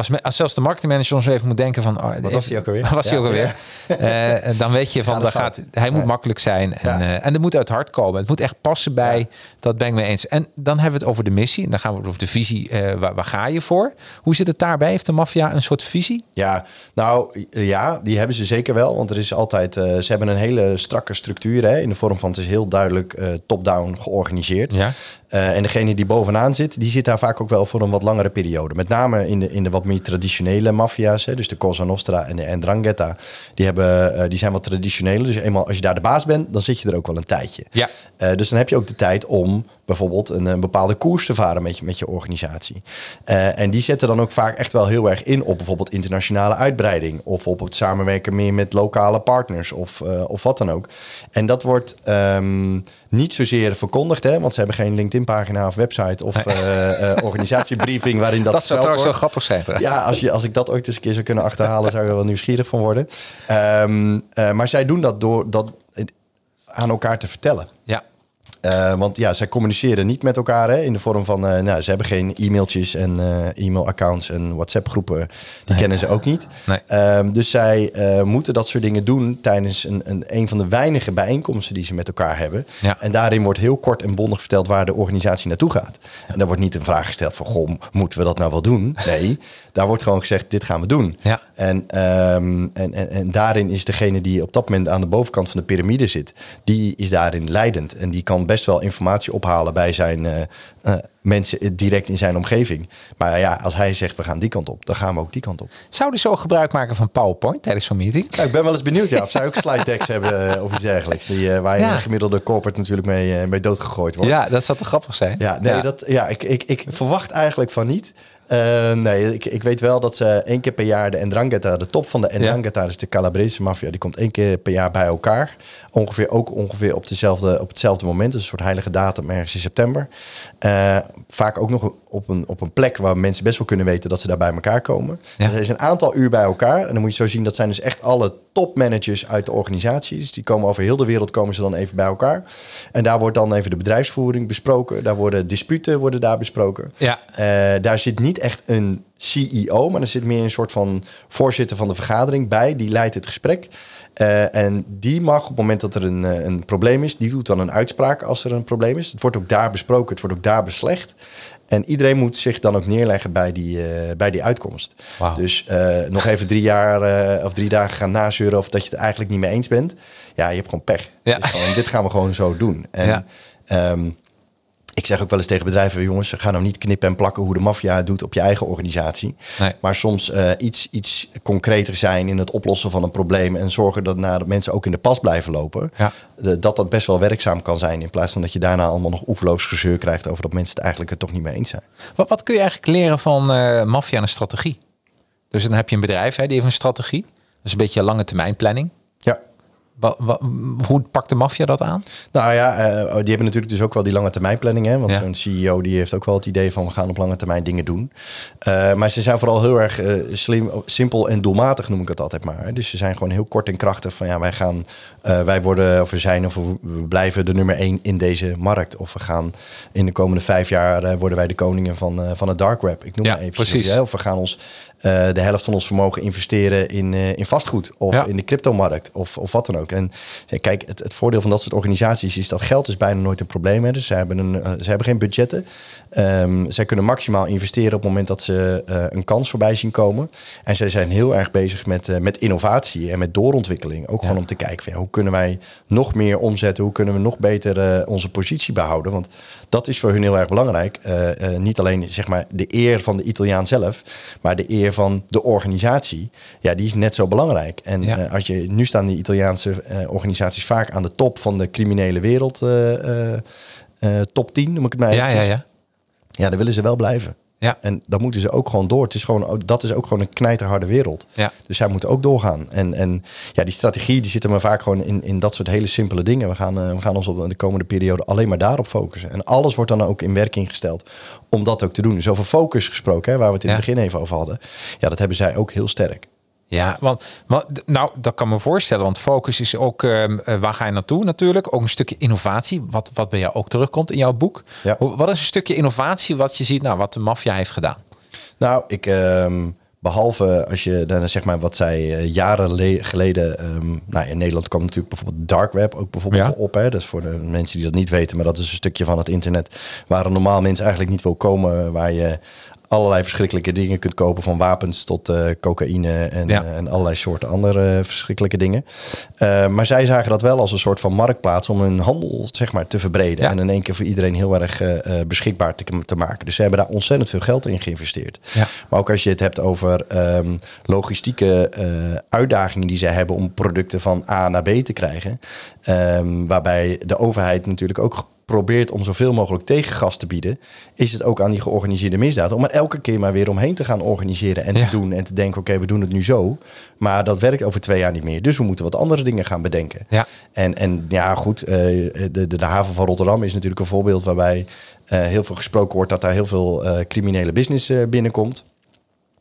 Speaker 1: als, me- als zelfs de marketingmanager soms even moet denken van, oh,
Speaker 3: Wat was die ook alweer?
Speaker 1: Was
Speaker 3: Ja.
Speaker 1: ook alweer? Eh, dan weet je van,
Speaker 3: Gaat
Speaker 1: dat gaat, hij moet
Speaker 3: Ja.
Speaker 1: makkelijk zijn en,
Speaker 3: Ja.
Speaker 1: eh, en het moet uit het hart komen. Het moet echt passen bij,
Speaker 3: Ja.
Speaker 1: dat ben ik mee eens. En dan hebben we het over de missie en dan gaan we het over de visie. eh, waar, waar ga je voor? Hoe zit het daarbij? Heeft de maffia een soort visie?
Speaker 3: Ja, nou ja, die hebben ze zeker wel. Want er is altijd, ze hebben een hele strakke structuur hè, in de vorm van het is heel duidelijk top-down georganiseerd.
Speaker 1: Ja.
Speaker 3: En degene die bovenaan zit, die zit daar vaak ook wel voor een wat langere periode. Met name in de, in de wat meer traditionele maffia's, dus de Cosa Nostra en de Ndrangheta, die, hebben, eh, die zijn wat traditioneler. Dus eenmaal als je daar de baas bent, dan zit je er ook wel een tijdje.
Speaker 1: Ja.
Speaker 3: Eh, dus dan heb je ook de tijd om bijvoorbeeld een, een bepaalde koers te varen met je, met je organisatie. Eh, en die zetten dan ook vaak echt wel heel erg in op bijvoorbeeld internationale uitbreiding. Of op het samenwerken meer met lokale partners of, eh, of wat dan ook. En dat wordt ehm, niet zozeer verkondigd, hè, want ze hebben geen LinkedIn-pagina of website of eh, eh, organisatiebriefing waarin dat,
Speaker 1: Dat, zou trouwens wel grappig zijn.
Speaker 3: Ja, als, je, als ik dat ooit eens een keer zou kunnen achterhalen, zou ik er wel nieuwsgierig van worden. Ehm, eh, maar zij doen dat door dat aan elkaar te vertellen.
Speaker 1: Ja.
Speaker 3: Eh, want ja, zij communiceren niet met elkaar hè, in de vorm van, eh, nou, ze hebben geen e-mailtjes en eh, e-mailaccounts en WhatsApp-groepen. Die kennen ze ook niet.
Speaker 1: Nee.
Speaker 3: Ehm, dus zij moeten dat soort dingen doen tijdens een, een, een van de weinige bijeenkomsten die ze met elkaar hebben.
Speaker 1: Ja.
Speaker 3: En daarin wordt heel kort en bondig verteld waar de organisatie naartoe gaat. En daar wordt niet een vraag gesteld van, goh, moeten we dat nou wel doen? Nee, daar wordt gewoon gezegd, dit gaan we doen.
Speaker 1: Ja.
Speaker 3: En, ehm, en, en, en daarin is degene die op dat moment aan de bovenkant van de piramide zit, die is daarin leidend. En die kan best wel informatie ophalen bij zijn eh, eh, mensen direct in zijn omgeving. Maar ja, als hij zegt we gaan die kant op, dan gaan we ook die kant op.
Speaker 1: Zou die zo gebruik maken van PowerPoint tijdens zo'n meeting?
Speaker 3: Nou, ik ben wel eens benieuwd ja, of zij ook slide decks hebben eh, of iets dergelijks. Die, eh, waar je
Speaker 1: Ja.
Speaker 3: gemiddelde corporate natuurlijk mee, eh, mee doodgegooid wordt.
Speaker 1: Ja, dat zou toch grappig zijn?
Speaker 3: Ja, nee, Dat, ja ik, ik, ik verwacht eigenlijk van niet. Eh, nee, ik, ik weet wel dat ze één keer per jaar de Ndrangheta, de top van de Ndrangheta, dus de Calabrese maffia, die komt één keer per jaar bij elkaar. Ongeveer ook ongeveer op, dezelfde, op hetzelfde moment, dus een soort heilige datum ergens in september. Eh, vaak ook nog op een, op een plek waar mensen best wel kunnen weten dat ze daar bij elkaar komen.
Speaker 1: Ja.
Speaker 3: Dus er is een aantal uur bij elkaar. En dan moet je zo zien, dat zijn dus echt alle topmanagers uit de organisatie. Dus die komen over heel de wereld, komen ze dan even bij elkaar. En daar wordt dan even de bedrijfsvoering besproken. Daar worden disputen worden daar besproken.
Speaker 1: Ja.
Speaker 3: Eh, daar zit niet echt een CEO, maar er zit meer een soort van voorzitter van de vergadering bij. Die leidt het gesprek. Eh, en die mag op het moment dat er een, eh, een probleem is, die doet dan een uitspraak als er een probleem is. Het wordt ook daar besproken, het wordt ook daar beslecht. En iedereen moet zich dan ook neerleggen bij die, eh, bij die uitkomst. Dus nog even drie jaar of drie dagen gaan nazeuren of dat je het eigenlijk niet mee eens bent. Ja, je hebt gewoon pech.
Speaker 1: Ja.
Speaker 3: Gewoon, dit gaan we gewoon zo doen. En
Speaker 1: Ja.
Speaker 3: ehm, Ik zeg ook wel eens tegen bedrijven, jongens, ga nou niet knippen en plakken hoe de maffia het doet op je eigen organisatie.
Speaker 1: Nee.
Speaker 3: Maar soms eh, iets, iets concreter zijn in het oplossen van een probleem en zorgen dat nou, dat mensen ook in de pas blijven lopen.
Speaker 1: Ja.
Speaker 3: De- dat dat best wel werkzaam kan zijn. In plaats van dat je daarna allemaal nog oeverloos gezeur krijgt over dat mensen het eigenlijk er toch niet mee eens zijn.
Speaker 1: Wat, wat kun je eigenlijk leren van eh maffia en een strategie? Dus dan heb je een bedrijf, hè, die heeft een strategie. Dat is een beetje lange termijn planning.
Speaker 3: Ja.
Speaker 1: Wa- wa- hoe pakt de maffia dat aan?
Speaker 3: Nou ja, eh, die hebben natuurlijk dus ook wel die lange termijn planning. Hè? Want
Speaker 1: Ja.
Speaker 3: zo'n CEO die heeft ook wel het idee van we gaan op lange termijn dingen doen. Eh, maar ze zijn vooral heel erg eh, slim, simpel en doelmatig noem ik het altijd maar. hè. Dus ze zijn gewoon heel kort en krachtig van ja, wij gaan, wij worden of we zijn of we blijven de nummer één in deze markt. Of we gaan in de komende vijf jaar worden wij de koningen van, van het dark web. Ik noem
Speaker 1: Ja,
Speaker 3: maar even.
Speaker 1: precies.
Speaker 3: Of we gaan ons de helft van ons vermogen investeren in, eh, in vastgoed of
Speaker 1: Ja.
Speaker 3: in de cryptomarkt of, of wat dan ook. En eh, kijk, het, het voordeel van dat soort organisaties is dat geld is bijna nooit een probleem. Hè. Dus ze hebben, een, eh, ze hebben geen budgetten. Ehm, zij kunnen maximaal investeren op het moment dat ze eh, een kans voorbij zien komen. En zij zijn heel erg bezig met, eh, met innovatie en met doorontwikkeling. Ook gewoon om te kijken van, ja, hoe kunnen wij nog meer omzetten? Hoe kunnen we nog beter eh, onze positie behouden? Want dat is voor hun heel erg belangrijk. Eh, eh, niet alleen zeg maar, de eer van de Italiaan zelf, maar de eer van de organisatie. Ja, die is net zo belangrijk. En
Speaker 1: Ja.
Speaker 3: eh, als je nu staan die Italiaanse eh, organisaties vaak aan de top van de criminele wereld, eh, top 10, noem ik het maar
Speaker 1: Ja, ja, ja.
Speaker 3: Ja, dan willen ze wel blijven.
Speaker 1: Ja.
Speaker 3: En dan moeten ze ook gewoon door. Het is gewoon, dat is ook gewoon een knijterharde wereld.
Speaker 1: Ja.
Speaker 3: Dus zij moeten ook doorgaan. En, en ja, die strategie die zit er maar vaak gewoon in, in dat soort hele simpele dingen. We gaan, eh, we gaan ons op de komende periode alleen maar daarop focussen. En alles wordt dan ook in werking gesteld om dat ook te doen. Dus over focus gesproken, hè, waar we het in
Speaker 1: Ja.
Speaker 3: het begin even over hadden. Ja, dat hebben zij ook heel sterk.
Speaker 1: Ja, want, want nou, dat kan me voorstellen. Want focus is ook, ehm, eh, waar ga je naartoe natuurlijk? Ook een stukje innovatie, wat, wat bij jou ook terugkomt in jouw boek.
Speaker 3: Ja.
Speaker 1: Wat is een stukje innovatie wat je ziet, nou, wat de maffia heeft gedaan?
Speaker 3: Nou, ik, ehm, behalve als je dan zeg maar wat zij eh, jaren le- geleden, ehm, nou in Nederland kwam natuurlijk bijvoorbeeld dark web ook bijvoorbeeld
Speaker 1: Ja.
Speaker 3: op. Hè? Dat is voor de mensen die dat niet weten, maar dat is een stukje van het internet waar een normaal mens eigenlijk niet wil komen, waar je allerlei verschrikkelijke dingen kunt kopen, van wapens tot eh, cocaïne en,
Speaker 1: Ja.
Speaker 3: eh, en allerlei soorten andere eh, verschrikkelijke dingen. Maar zij zagen dat wel als een soort van marktplaats om hun handel zeg maar, te verbreden.
Speaker 1: Ja.
Speaker 3: En in één keer voor iedereen heel erg beschikbaar te, te maken. Dus ze hebben daar ontzettend veel geld in geïnvesteerd.
Speaker 1: Ja.
Speaker 3: Maar ook als je het hebt over ehm, logistieke uitdagingen die ze hebben om producten van A naar B te krijgen. ehm, waarbij de overheid natuurlijk ook probeert om zoveel mogelijk tegengas te bieden, is het ook aan die georganiseerde misdaad om er elke keer maar weer omheen te gaan organiseren en
Speaker 1: Ja.
Speaker 3: te doen en te denken, oké, we doen het nu zo, maar dat werkt over twee jaar niet meer. Dus we moeten wat andere dingen gaan bedenken.
Speaker 1: Ja.
Speaker 3: En, en ja, goed, eh, de, de, de haven van Rotterdam is natuurlijk een voorbeeld waarbij eh, heel veel gesproken wordt dat daar heel veel eh, criminele business binnenkomt.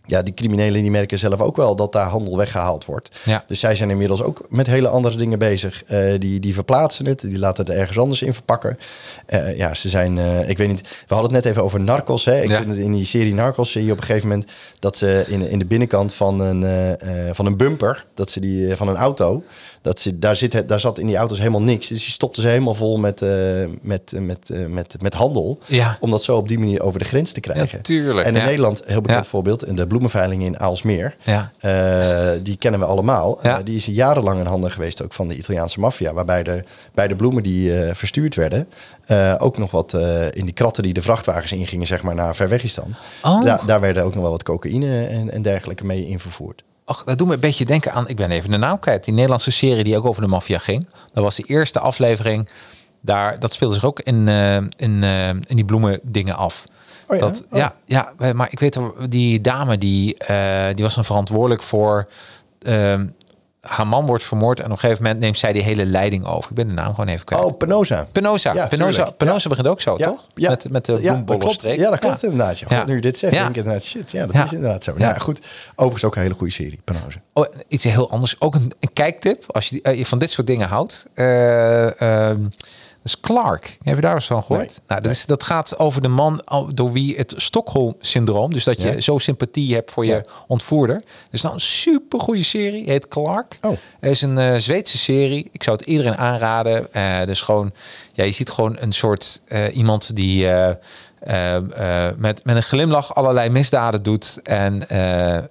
Speaker 3: Ja, die criminelen die merken zelf ook wel dat daar handel weggehaald wordt.
Speaker 1: Ja.
Speaker 3: Dus zij zijn inmiddels ook met hele andere dingen bezig. Eh, die, die verplaatsen het, die laten het ergens anders in verpakken. Eh, ja, ze zijn, eh, ik weet niet, we hadden het net even over Narcos. Hè? Ik
Speaker 1: Ja.
Speaker 3: vind het in die serie Narcos zie je op een gegeven moment dat ze in, in de binnenkant van een, eh, eh, van een bumper, dat ze die eh, van een auto, dat ze, daar, zit, daar zat in die auto's helemaal niks. Dus die stopten ze helemaal vol met, met, met, met, met handel.
Speaker 1: Ja.
Speaker 3: Om dat zo op die manier over de grens te krijgen.
Speaker 1: Ja, tuurlijk,
Speaker 3: En in
Speaker 1: ja.
Speaker 3: Nederland, heel bekend voorbeeld, de bloemenveiling in Aalsmeer.
Speaker 1: Ja.
Speaker 3: Die kennen we allemaal. Die is jarenlang in handen geweest ook van de Italiaanse maffia. Waarbij er bij de bloemen die verstuurd werden... eh, ook nog wat eh, in die kratten die de vrachtwagens ingingen, zeg maar, naar Verwegistan.
Speaker 1: Oh.
Speaker 3: Daar, daar werden ook nog wel wat cocaïne en, en dergelijke mee in vervoerd.
Speaker 1: Ach, dat doet me een beetje denken aan, ik ben even de naam kwijt, die Nederlandse serie die ook over de maffia ging. Dat was de eerste aflevering, daar, dat speelde zich ook in, eh, in, in die bloemen dingen af.
Speaker 3: Oh ja?
Speaker 1: Dat,
Speaker 3: Oh.
Speaker 1: ja, ja, maar ik weet die dame die, die was dan verantwoordelijk voor, ehm, haar man wordt vermoord en op een gegeven moment neemt zij die hele leiding over. Ik ben de naam gewoon even kwijt.
Speaker 3: Oh, Penosa.
Speaker 1: Penosa,
Speaker 3: Ja,
Speaker 1: Penosa. Penosa begint ook zo, toch?
Speaker 3: Ja,
Speaker 1: Met, met de
Speaker 3: ja, dat klopt.
Speaker 1: bloembollenstreek.
Speaker 3: Ja, dat klopt inderdaad. Ja. God, nu je dit zegt, denk ik inderdaad, shit, ja, dat is inderdaad zo.
Speaker 1: Ja.
Speaker 3: Ja. goed. Overigens ook een hele goede serie, Penosa.
Speaker 1: Oh, iets heel anders. Ook een, een kijktip. Als je eh, van dit soort dingen houdt. Eh, ehm, is Clark. Heb je daar eens van gehoord?
Speaker 3: Nee.
Speaker 1: Nou, dat, is, dat gaat over de man door wie het Stockholm-syndroom. Dus dat je
Speaker 3: Ja.
Speaker 1: zo sympathie hebt voor je ontvoerder. Het is nou een super goede serie. Heet Clark.
Speaker 3: Oh.
Speaker 1: Het is een eh, Zweedse serie. Ik zou het iedereen aanraden. Dus gewoon, ja, je ziet gewoon een soort eh, iemand die. met, met een glimlach allerlei misdaden doet. En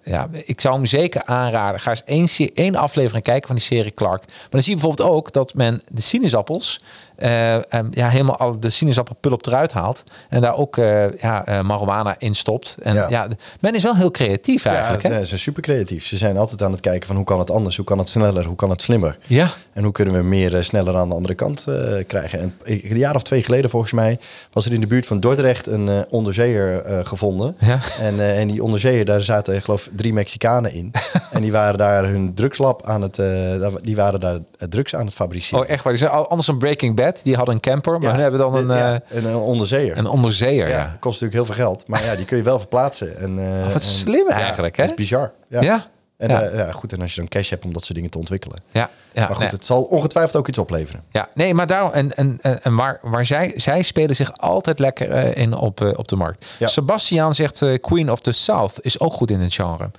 Speaker 1: ja, ik zou hem zeker aanraden. Ga eens één, één aflevering kijken van die serie Clark. Maar dan zie je bijvoorbeeld ook dat men de sinaasappels... em, ja, helemaal al de sinaasappelpulp eruit haalt. En daar ook eh, ja, eh, marijuana in stopt. En ja.
Speaker 3: Ja.
Speaker 1: men is wel heel creatief eigenlijk.
Speaker 3: Ja,
Speaker 1: hè?
Speaker 3: ze zijn super creatief. Ze zijn altijd aan het kijken van hoe kan het anders, hoe kan het sneller, hoe kan het slimmer.
Speaker 1: ja.
Speaker 3: En hoe kunnen we meer sneller aan de andere kant krijgen. En een jaar of twee geleden volgens mij was er in de buurt van Dordrecht een onderzeeër gevonden.
Speaker 1: Ja.
Speaker 3: En, en die onderzeeër, daar zaten ik geloof ik, drie Mexicanen in. en die waren daar hun drugslab aan het, die waren daar drugs aan het fabriceren.
Speaker 1: Oh, echt waar. Die zijn anders een Breaking Bad. Die hadden een camper, maar hun hebben dan een,
Speaker 3: ja,
Speaker 1: eh,
Speaker 3: een, een onderzeeër.
Speaker 1: een onderzeeër.
Speaker 3: ja, kost natuurlijk heel veel geld. Maar ja, die kun je wel verplaatsen. En, eh,
Speaker 1: wat
Speaker 3: en-
Speaker 1: slim eigenlijk, hè?
Speaker 3: Dat is bizar. Ja. En,
Speaker 1: Ja.
Speaker 3: eh, ja, goed, en als je dan cash hebt om dat soort dingen te ontwikkelen.
Speaker 1: Ja, ja,
Speaker 3: maar goed,
Speaker 1: nee.
Speaker 3: het zal ongetwijfeld ook iets opleveren.
Speaker 1: Ja, nee, maar daarom en, en, en waar, waar zij, zij spelen zich altijd lekker eh, in op, eh, op de markt.
Speaker 3: Ja.
Speaker 1: Sebastiaan zegt eh, Queen of the South is ook goed in het genre.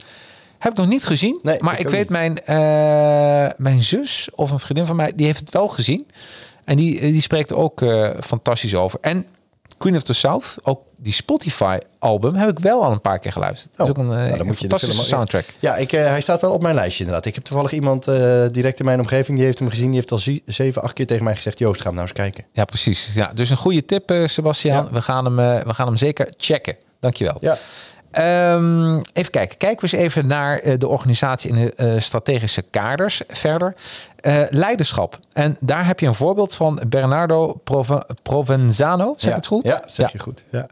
Speaker 1: Heb ik nog niet gezien,
Speaker 3: Nee,
Speaker 1: maar
Speaker 3: ik
Speaker 1: weet
Speaker 3: niet.
Speaker 1: mijn, eh, mijn zus of een vriendin van mij die heeft het wel gezien en die, die spreekt ook eh, fantastisch over. En Queen of the South, ook die Spotify album, heb ik wel al een paar keer geluisterd. Dat is ook een, eh,
Speaker 3: nou, dan
Speaker 1: een
Speaker 3: moet je de
Speaker 1: fantastische soundtrack.
Speaker 3: Ja, ik, eh, hij staat wel op mijn lijstje inderdaad. Ik heb toevallig iemand eh, direct in mijn omgeving, die heeft hem gezien. Die heeft al zeven, acht keer tegen mij gezegd... Joost, ga hem nou eens kijken.
Speaker 1: Ja, precies. Ja, dus een goede tip, eh, Sebastiaan.
Speaker 3: Ja.
Speaker 1: We, gaan hem, eh, we gaan hem zeker checken. Dankjewel.
Speaker 3: Ja.
Speaker 1: Ehm, even kijken. Kijken we eens even naar eh, de organisatie in de eh, strategische kaders verder. Eh, leiderschap. En daar heb je een voorbeeld van Bernardo Prove- Provenzano. Zeg
Speaker 3: ja.
Speaker 1: het goed?
Speaker 3: Ja, zeg je goed. Ja.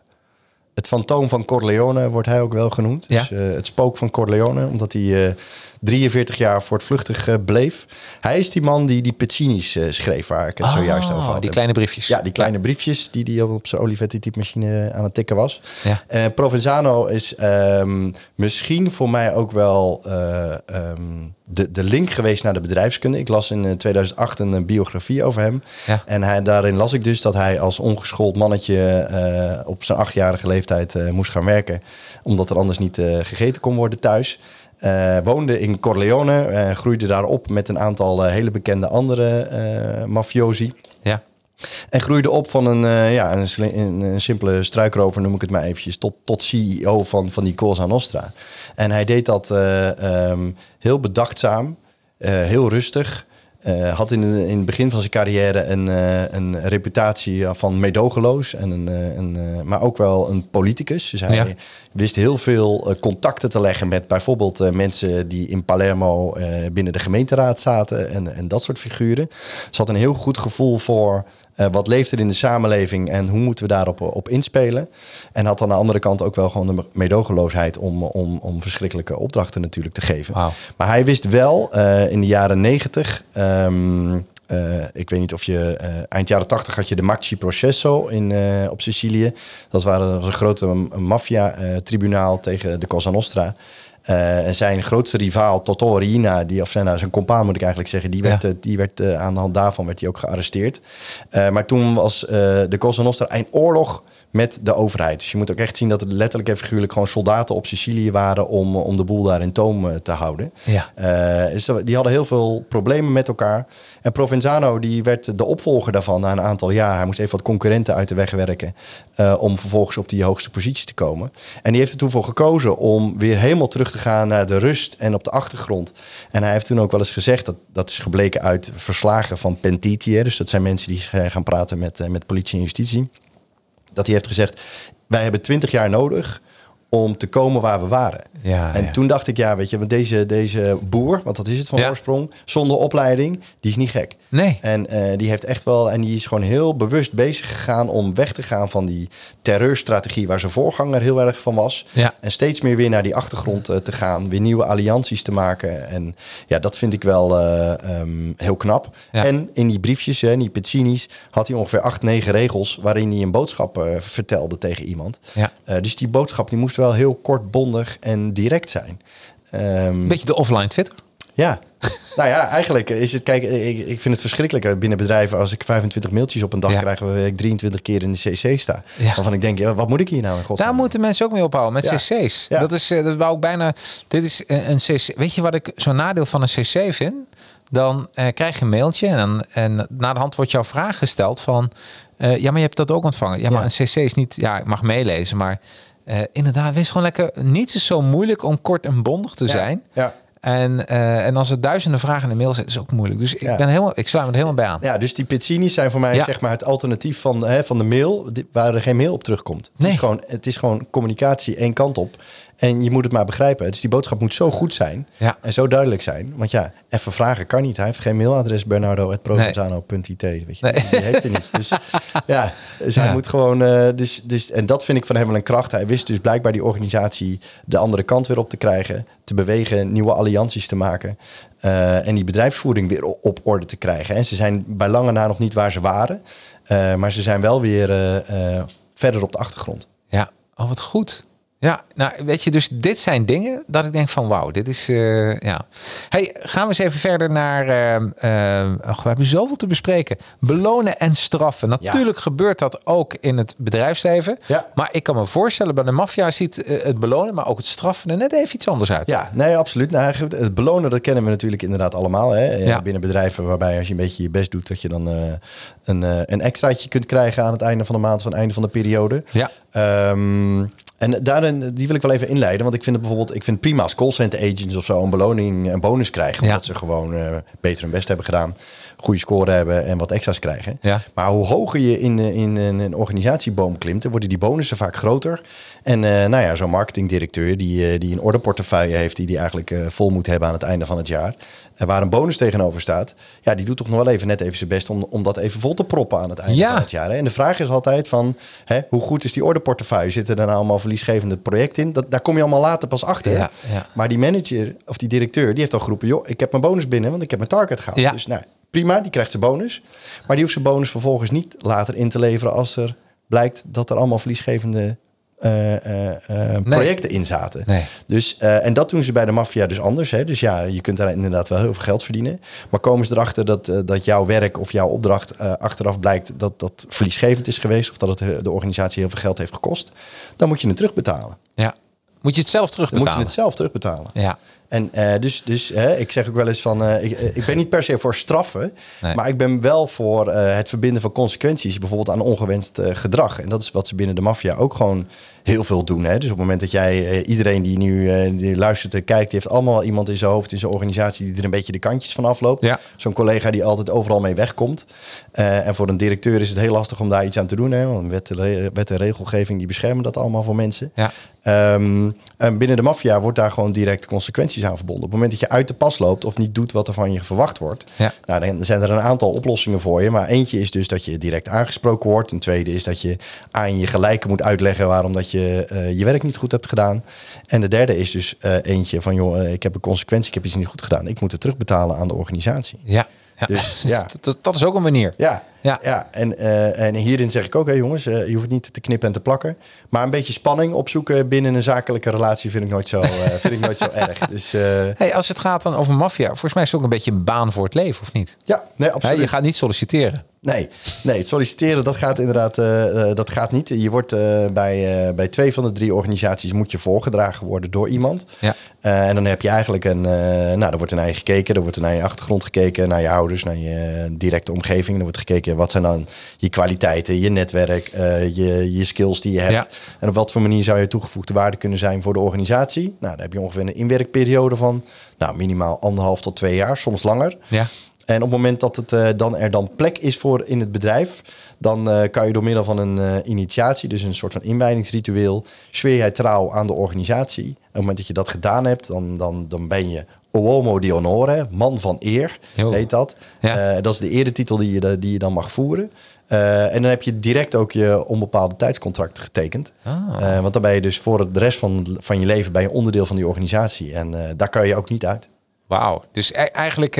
Speaker 3: Het fantoom van Corleone wordt hij ook wel genoemd.
Speaker 1: Ja.
Speaker 3: Dus, eh, het spook van Corleone, omdat hij 43 jaar voortvluchtig eh, bleef. Hij is die man die die Pezzini's eh, schreef, waar ik het zojuist over
Speaker 1: Oh,
Speaker 3: had.
Speaker 1: die kleine briefjes.
Speaker 3: Ja, die kleine briefjes die hij op zijn Olivetti typemachine aan het tikken was.
Speaker 1: Ja.
Speaker 3: Eh, Provenzano is ehm, misschien voor mij ook wel eh, ehm, de, de link geweest naar de bedrijfskunde. Ik las in eh, 2008 een, eh, biografie over hem.
Speaker 1: Ja.
Speaker 3: En hij, daarin las ik dus dat hij als ongeschoold mannetje eh, op zijn achtjarige leeftijd eh, moest gaan werken. Omdat er anders niet eh, gegeten kon worden thuis. Eh, woonde in Corleone, eh, groeide daar op met een aantal eh, hele bekende andere mafiosi.
Speaker 1: Ja.
Speaker 3: En groeide op van een, ja, een, een, een simpele struikrover, noem ik het maar eventjes, tot, tot CEO van, van die Cosa Nostra. En hij deed dat eh, ehm, heel bedachtzaam, heel rustig. Eh, had in, in het begin van zijn carrière een, eh, een reputatie ja, van medogeloos, en een, eh, een, eh, maar ook wel een politicus. Dus hij
Speaker 1: Ja.
Speaker 3: wist heel veel eh, contacten te leggen met bijvoorbeeld eh, mensen die in Palermo eh, binnen de gemeenteraad zaten en, en dat soort figuren. Ze had een heel goed gevoel voor eh, wat leeft er in de samenleving en hoe moeten we daarop op inspelen. En had aan de andere kant ook wel gewoon de medogeloosheid om, om, om verschrikkelijke opdrachten natuurlijk te geven. Maar hij wist wel eh, in de jaren negentig. ehm, eh, ik weet niet of je eh, eind jaren 80 had je de Maxi Processo in, eh, op Sicilië. Dat, waren, was een grote maffia-tribunaal tegen de Cosa Nostra. Eh, en zijn grootste rivaal, Totò Riina, die, of zijn, zijn compaan moet ik eigenlijk zeggen, die werd,
Speaker 1: Ja.
Speaker 3: eh, die werd eh, aan de hand daarvan werd hij ook gearresteerd. Eh, maar toen was eh, de Cosa Nostra in oorlog met de overheid. Dus je moet ook echt zien dat het letterlijk en figuurlijk gewoon soldaten op Sicilië waren om, om de boel daar in toom eh, te houden.
Speaker 1: Ja.
Speaker 3: Eh, dus die hadden heel veel problemen met elkaar. En Provenzano die werd de opvolger daarvan na een aantal jaar. Hij moest even wat concurrenten uit de weg werken eh, om vervolgens op die hoogste positie te komen. En die heeft er toen voor gekozen om weer helemaal terug te gaan naar de rust en op de achtergrond. En hij heeft toen ook wel eens gezegd, dat, dat is gebleken uit verslagen van Pentiti. hè. Dus dat zijn mensen die gaan praten met, eh, met politie en justitie. Dat hij heeft gezegd, wij hebben twintig jaar nodig om te komen waar we waren.
Speaker 1: Ja,
Speaker 3: en
Speaker 1: ja.
Speaker 3: toen dacht ik, ja, weet je, want deze, deze boer, want dat is het van
Speaker 1: Ja.
Speaker 3: oorsprong, zonder opleiding, die is niet gek.
Speaker 1: Nee.
Speaker 3: En eh, die heeft echt wel, en die is gewoon heel bewust bezig gegaan om weg te gaan van die terreurstrategie waar zijn voorganger heel erg van was.
Speaker 1: Ja.
Speaker 3: En steeds meer weer naar die achtergrond eh, te gaan, weer nieuwe allianties te maken. En ja, dat vind ik wel eh, ehm, heel knap.
Speaker 1: Ja.
Speaker 3: En in die briefjes, hè, in die petzinis, had hij ongeveer acht, negen regels waarin hij een boodschap vertelde tegen iemand.
Speaker 1: Ja.
Speaker 3: Dus die boodschap die moest wel heel kort, bondig en direct zijn.
Speaker 1: Een beetje de offline Twitter.
Speaker 3: ja. nou ja, eigenlijk is het, kijk, ik, ik vind het verschrikkelijk eh, binnen bedrijven als ik 25 mailtjes op een dag
Speaker 1: Ja.
Speaker 3: krijg, waar ik 23 keer in de CC sta.
Speaker 1: Ja.
Speaker 3: Waarvan ik denk, ja, wat moet ik hier nou in godsnaam?
Speaker 1: Daar moeten mensen ook mee ophouden met
Speaker 3: Ja.
Speaker 1: cc's.
Speaker 3: Ja.
Speaker 1: Dat is, eh, dat wou ik bijna. Dit is eh, een cc. Weet je wat ik zo'n nadeel van een cc vind? dan eh, krijg je een mailtje en, dan, en na de hand wordt jouw vraag gesteld van, ja, maar je hebt dat ook ontvangen. Ja, maar een cc is niet, ja, ik mag meelezen, maar eh, inderdaad, wees gewoon lekker, niets is zo moeilijk om kort en bondig te zijn.
Speaker 3: Ja.
Speaker 1: En, eh, en als er duizenden vragen in de mail zitten, is ook moeilijk. Dus ik,
Speaker 3: Ja.
Speaker 1: ben helemaal, ik sluit me er helemaal bij aan.
Speaker 3: Ja, dus die Pizzini's zijn voor mij
Speaker 1: Ja.
Speaker 3: zeg maar het alternatief van, hè, van de mail, waar er geen mail op terugkomt. Het,
Speaker 1: Nee.
Speaker 3: is gewoon, het is gewoon communicatie één kant op. En je moet het maar begrijpen. Dus die boodschap moet zo goed zijn
Speaker 1: Ja.
Speaker 3: en zo duidelijk zijn. Want ja, even vragen kan niet. Hij heeft geen mailadres, bernardo.provenzano.it. Weet je,
Speaker 1: Nee.
Speaker 3: die heeft hij niet. Dus ja, dus hij moet gewoon... eh, dus, dus, en dat vind ik van hem wel een kracht. Hij wist dus blijkbaar die organisatie de andere kant weer op te krijgen. Te bewegen, nieuwe allianties te maken. eh, en die bedrijfsvoering weer op orde te krijgen. En ze zijn bij lange na nog niet waar ze waren. eh, maar ze zijn wel weer verder op de achtergrond.
Speaker 1: Ja, oh wat goed. Ja, nou weet je, dus dit zijn dingen dat ik denk van wauw, dit is, eh, ja. Hey, gaan we eens even verder naar, ehm, ehm, ach, we hebben zoveel te bespreken. Belonen en straffen. Natuurlijk gebeurt dat ook in het bedrijfsleven.
Speaker 3: Ja.
Speaker 1: Maar ik kan me voorstellen, bij de maffia ziet eh, het belonen, maar ook het straffen er net even iets anders uit.
Speaker 3: Ja, nee, absoluut. Nou, het belonen, dat kennen we natuurlijk inderdaad allemaal. Hè? Eh,
Speaker 1: Ja.
Speaker 3: Binnen bedrijven waarbij als je een beetje je best doet... dat je dan eh, een, eh, een extraatje kunt krijgen aan het einde van de maand... van het einde van de periode.
Speaker 1: Ja.
Speaker 3: Ehm, en daarin, die wil ik wel even inleiden. Want ik vind het bijvoorbeeld ik vind prima als callcenter agents of zo... een beloning en bonus krijgen.
Speaker 1: Ja.
Speaker 3: Omdat ze gewoon eh, beter hun best hebben gedaan. Goede score hebben en wat extra's krijgen.
Speaker 1: Ja.
Speaker 3: Maar hoe hoger je in, eh, in, een- een organisatieboom klimt... dan worden die bonussen vaak groter. En eh, nou ja, zo'n marketingdirecteur die, eh, die een orderportefeuille heeft... die die eigenlijk eh, vol moet hebben aan het einde van het jaar... en waar een bonus tegenover staat... ja, die doet toch nog wel even net even zijn best... om, om dat even vol te proppen aan het einde
Speaker 1: Ja.
Speaker 3: van het jaar. Hè? En de vraag is altijd van... Hè, hoe goed is die orderportefeuille? Zitten er nou allemaal verliesgevende projecten in? Dat, daar kom je allemaal later pas achter.
Speaker 1: Ja, ja.
Speaker 3: Maar die manager of die directeur... die heeft al geroepen... joh, ik heb mijn bonus binnen... want ik heb mijn target gehaald.
Speaker 1: Ja.
Speaker 3: Dus nou, prima, die krijgt zijn bonus. Maar die hoeft zijn bonus vervolgens niet later in te leveren... als er blijkt dat er allemaal verliesgevende... eh, eh, eh, projecten in zaten.
Speaker 1: Nee.
Speaker 3: Dus, en dat doen ze bij de maffia dus anders. Hè? Dus ja, je kunt daar inderdaad wel heel veel geld verdienen. Maar komen ze erachter dat, dat jouw werk of jouw opdracht achteraf blijkt dat dat verliesgevend is geweest... of dat het de organisatie heel veel geld heeft gekost... dan moet je het terugbetalen.
Speaker 1: Ja. Moet je het zelf
Speaker 3: Dan
Speaker 1: terugbetalen?
Speaker 3: moet je het zelf terugbetalen.
Speaker 1: Ja.
Speaker 3: En eh, dus, dus ik zeg ook wel eens van, eh, ik, eh, ik ben niet per se voor straffen,
Speaker 1: Nee.
Speaker 3: maar ik ben wel voor het verbinden van consequenties, bijvoorbeeld aan ongewenst gedrag. En dat is wat ze binnen de maffia ook gewoon heel veel doen. Hè? Dus op het moment dat jij, iedereen die nu die luistert en kijkt, die heeft allemaal iemand in zijn hoofd, in zijn organisatie, die er een beetje de kantjes van afloopt.
Speaker 1: Ja.
Speaker 3: Zo'n collega die altijd overal mee wegkomt. En voor een directeur is het heel lastig om daar iets aan te doen. Hè? Want wet, en wet en regelgeving die beschermen dat allemaal voor mensen.
Speaker 1: Ja.
Speaker 3: Ehm, en binnen de maffia wordt daar gewoon direct consequenties aan verbonden. Op het moment dat je uit de pas loopt of niet doet wat er van je verwacht wordt,
Speaker 1: Ja.
Speaker 3: nou, dan zijn er een aantal oplossingen voor je. Maar eentje is dus dat je direct aangesproken wordt. Een tweede is dat je aan je gelijken moet uitleggen waarom dat je eh, je werk niet goed hebt gedaan. En de derde is dus eh, eentje van, joh, eh, ik heb een consequentie, ik heb iets niet goed gedaan. Ik moet het terugbetalen aan de organisatie.
Speaker 1: Ja. ja.
Speaker 3: Dus, ja.
Speaker 1: dat, dat, dat is ook een manier.
Speaker 3: Ja,
Speaker 1: Ja.
Speaker 3: ja. En, eh, en hierin zeg ik ook, hè, jongens, eh, je hoeft niet te knippen en te plakken. Maar een beetje spanning opzoeken binnen een zakelijke relatie vind ik nooit zo, eh, vind ik nooit zo erg. Dus
Speaker 1: Hey, als het gaat dan over maffia, volgens mij is het ook een beetje een baan voor het leven, of niet?
Speaker 3: ja, nee, absoluut.
Speaker 1: je gaat niet solliciteren.
Speaker 3: Nee, nee, het solliciteren dat gaat inderdaad dat gaat niet. Je wordt bij, bij twee van de drie organisaties moet je voorgedragen worden door iemand.
Speaker 1: Ja.
Speaker 3: En dan heb je eigenlijk een, nou, er wordt er naar je gekeken, er wordt er naar je achtergrond gekeken, naar je ouders, naar je directe omgeving. Er wordt gekeken wat zijn dan je kwaliteiten, je netwerk, eh, je, je skills die je hebt.
Speaker 1: Ja.
Speaker 3: En op wat voor manier zou je toegevoegde waarde kunnen zijn voor de organisatie. Nou, dan heb je ongeveer een inwerkperiode van nou, minimaal anderhalf tot twee jaar, soms langer.
Speaker 1: Ja.
Speaker 3: En op het moment dat het, eh, dan er dan plek is voor in het bedrijf, dan eh, kan je door middel van een initiatie, dus een soort van inwijdingsritueel, zweer jij trouw aan de organisatie. En op het moment dat je dat gedaan hebt, dan, dan, dan ben je uomo di onore, man van eer,
Speaker 1: Jo.
Speaker 3: heet dat.
Speaker 1: Ja.
Speaker 3: Eh, dat is de eretitel die je, die je dan mag voeren. Eh, en dan heb je direct ook je onbepaalde tijdscontract getekend.
Speaker 1: Ah.
Speaker 3: Eh, want dan ben je dus voor de rest van, van je leven ben je onderdeel van die organisatie. En daar kan je ook niet uit.
Speaker 1: Wauw. Dus e- eigenlijk,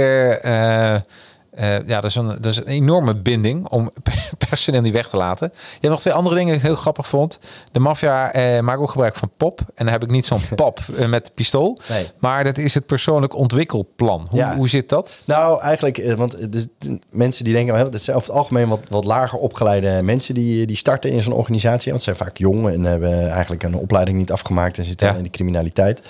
Speaker 1: eh, ja, dat is, een, dat is een enorme binding om personeel niet weg te laten. Je hebt nog twee andere dingen die ik heel grappig vond. De maffia eh, maakt ook gebruik van pop. En dan heb ik niet zo'n pop eh, met pistool.
Speaker 3: Nee.
Speaker 1: Maar dat is het persoonlijk ontwikkelplan. Hoe,
Speaker 3: Ja.
Speaker 1: hoe zit dat?
Speaker 3: Nou, eigenlijk, want de mensen die denken, dat zijn over het algemeen wat, wat lager opgeleide mensen die, die starten in zo'n organisatie. Want ze zijn vaak jong en hebben eigenlijk een opleiding niet afgemaakt en zitten
Speaker 1: Ja.
Speaker 3: in de criminaliteit.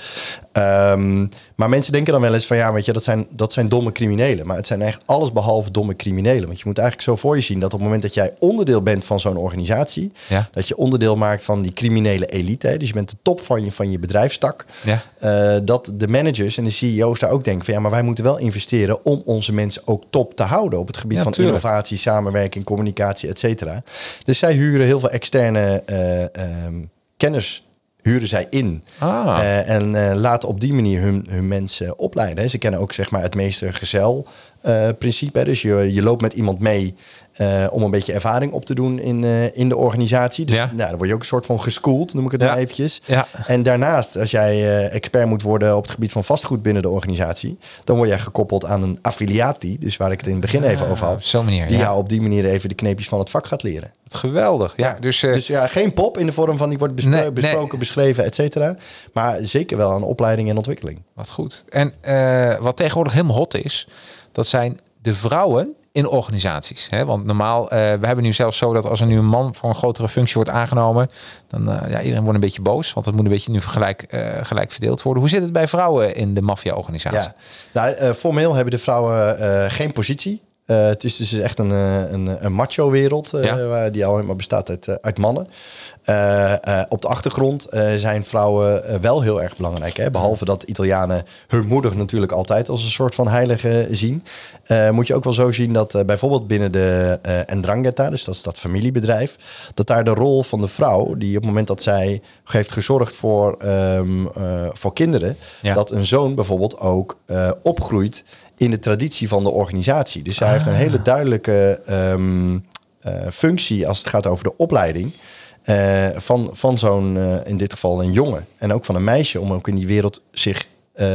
Speaker 3: Ehm, maar mensen denken dan wel eens van ja, weet je, dat zijn, dat zijn domme criminelen. Maar het zijn echt alles behalve domme criminelen. Want je moet eigenlijk zo voor je zien dat op het moment dat jij onderdeel bent van zo'n organisatie,
Speaker 1: Ja.
Speaker 3: dat je onderdeel maakt van die criminele elite. hè. Dus je bent de top van je, van je bedrijfstak.
Speaker 1: Ja.
Speaker 3: Eh, dat de managers en de CEO's daar ook denken van ja, maar wij moeten wel investeren om onze mensen ook top te houden op het gebied
Speaker 1: Ja,
Speaker 3: van
Speaker 1: tuurlijk.
Speaker 3: innovatie, samenwerking, communicatie, et cetera. Dus zij huren heel veel externe eh, ehm, kennis huren zij in.
Speaker 1: Ah.
Speaker 3: Eh, en eh, laten op die manier hun, hun mensen opleiden. Ze kennen ook zeg maar het meester-gezel principe. hè. Dus je, je loopt met iemand mee eh, om een beetje ervaring op te doen in, eh, in de organisatie. Dus
Speaker 1: Ja.
Speaker 3: nou, dan word je ook een soort van geschoold, noem ik het
Speaker 1: Ja.
Speaker 3: maar eventjes.
Speaker 1: Ja.
Speaker 3: En daarnaast, als jij eh, expert moet worden op het gebied van vastgoed binnen de organisatie, dan word jij gekoppeld aan een affiliatie, dus waar ik het in het begin even over
Speaker 1: op
Speaker 3: had.
Speaker 1: zo'n manier,
Speaker 3: Die
Speaker 1: ja.
Speaker 3: jou op die manier even de kneepjes van het vak gaat leren.
Speaker 1: Wat geweldig. Ja, dus,
Speaker 3: Dus ja, geen pop in de vorm van die wordt bespro-
Speaker 1: Nee, nee.
Speaker 3: besproken, beschreven, et cetera. Maar zeker wel aan opleiding en ontwikkeling.
Speaker 1: Wat goed. En wat tegenwoordig helemaal hot is, dat zijn de vrouwen in organisaties. Hè? Want normaal, eh, we hebben nu zelfs zo dat als er nu een man voor een grotere functie wordt aangenomen, dan uh, ja, iedereen wordt een beetje boos, want het moet een beetje nu gelijk, uh, gelijk verdeeld worden. Hoe zit het bij vrouwen in de maffia-organisatie?
Speaker 3: Ja, nou, uh, formeel hebben de vrouwen uh, geen positie. Uh, het is dus echt een, een, een macho-wereld uh, ja. die al maar bestaat uit, uit mannen. Uh, op de achtergrond zijn vrouwen wel heel erg belangrijk. Hè? Behalve dat Italianen hun moeder natuurlijk altijd als een soort van heilige zien. Moet je ook wel zo zien dat bijvoorbeeld binnen de Ndrangheta, dus dat is dat familiebedrijf, dat daar de rol van de vrouw, die op het moment dat zij heeft gezorgd voor, um, voor kinderen, ja. dat een zoon bijvoorbeeld ook opgroeit in de traditie van de organisatie. Dus zij ah. heeft een hele duidelijke um, uh, functie als het gaat over de opleiding. Uh, van, van zo'n, uh, in dit geval een jongen. En ook van een meisje, om ook in die wereld zich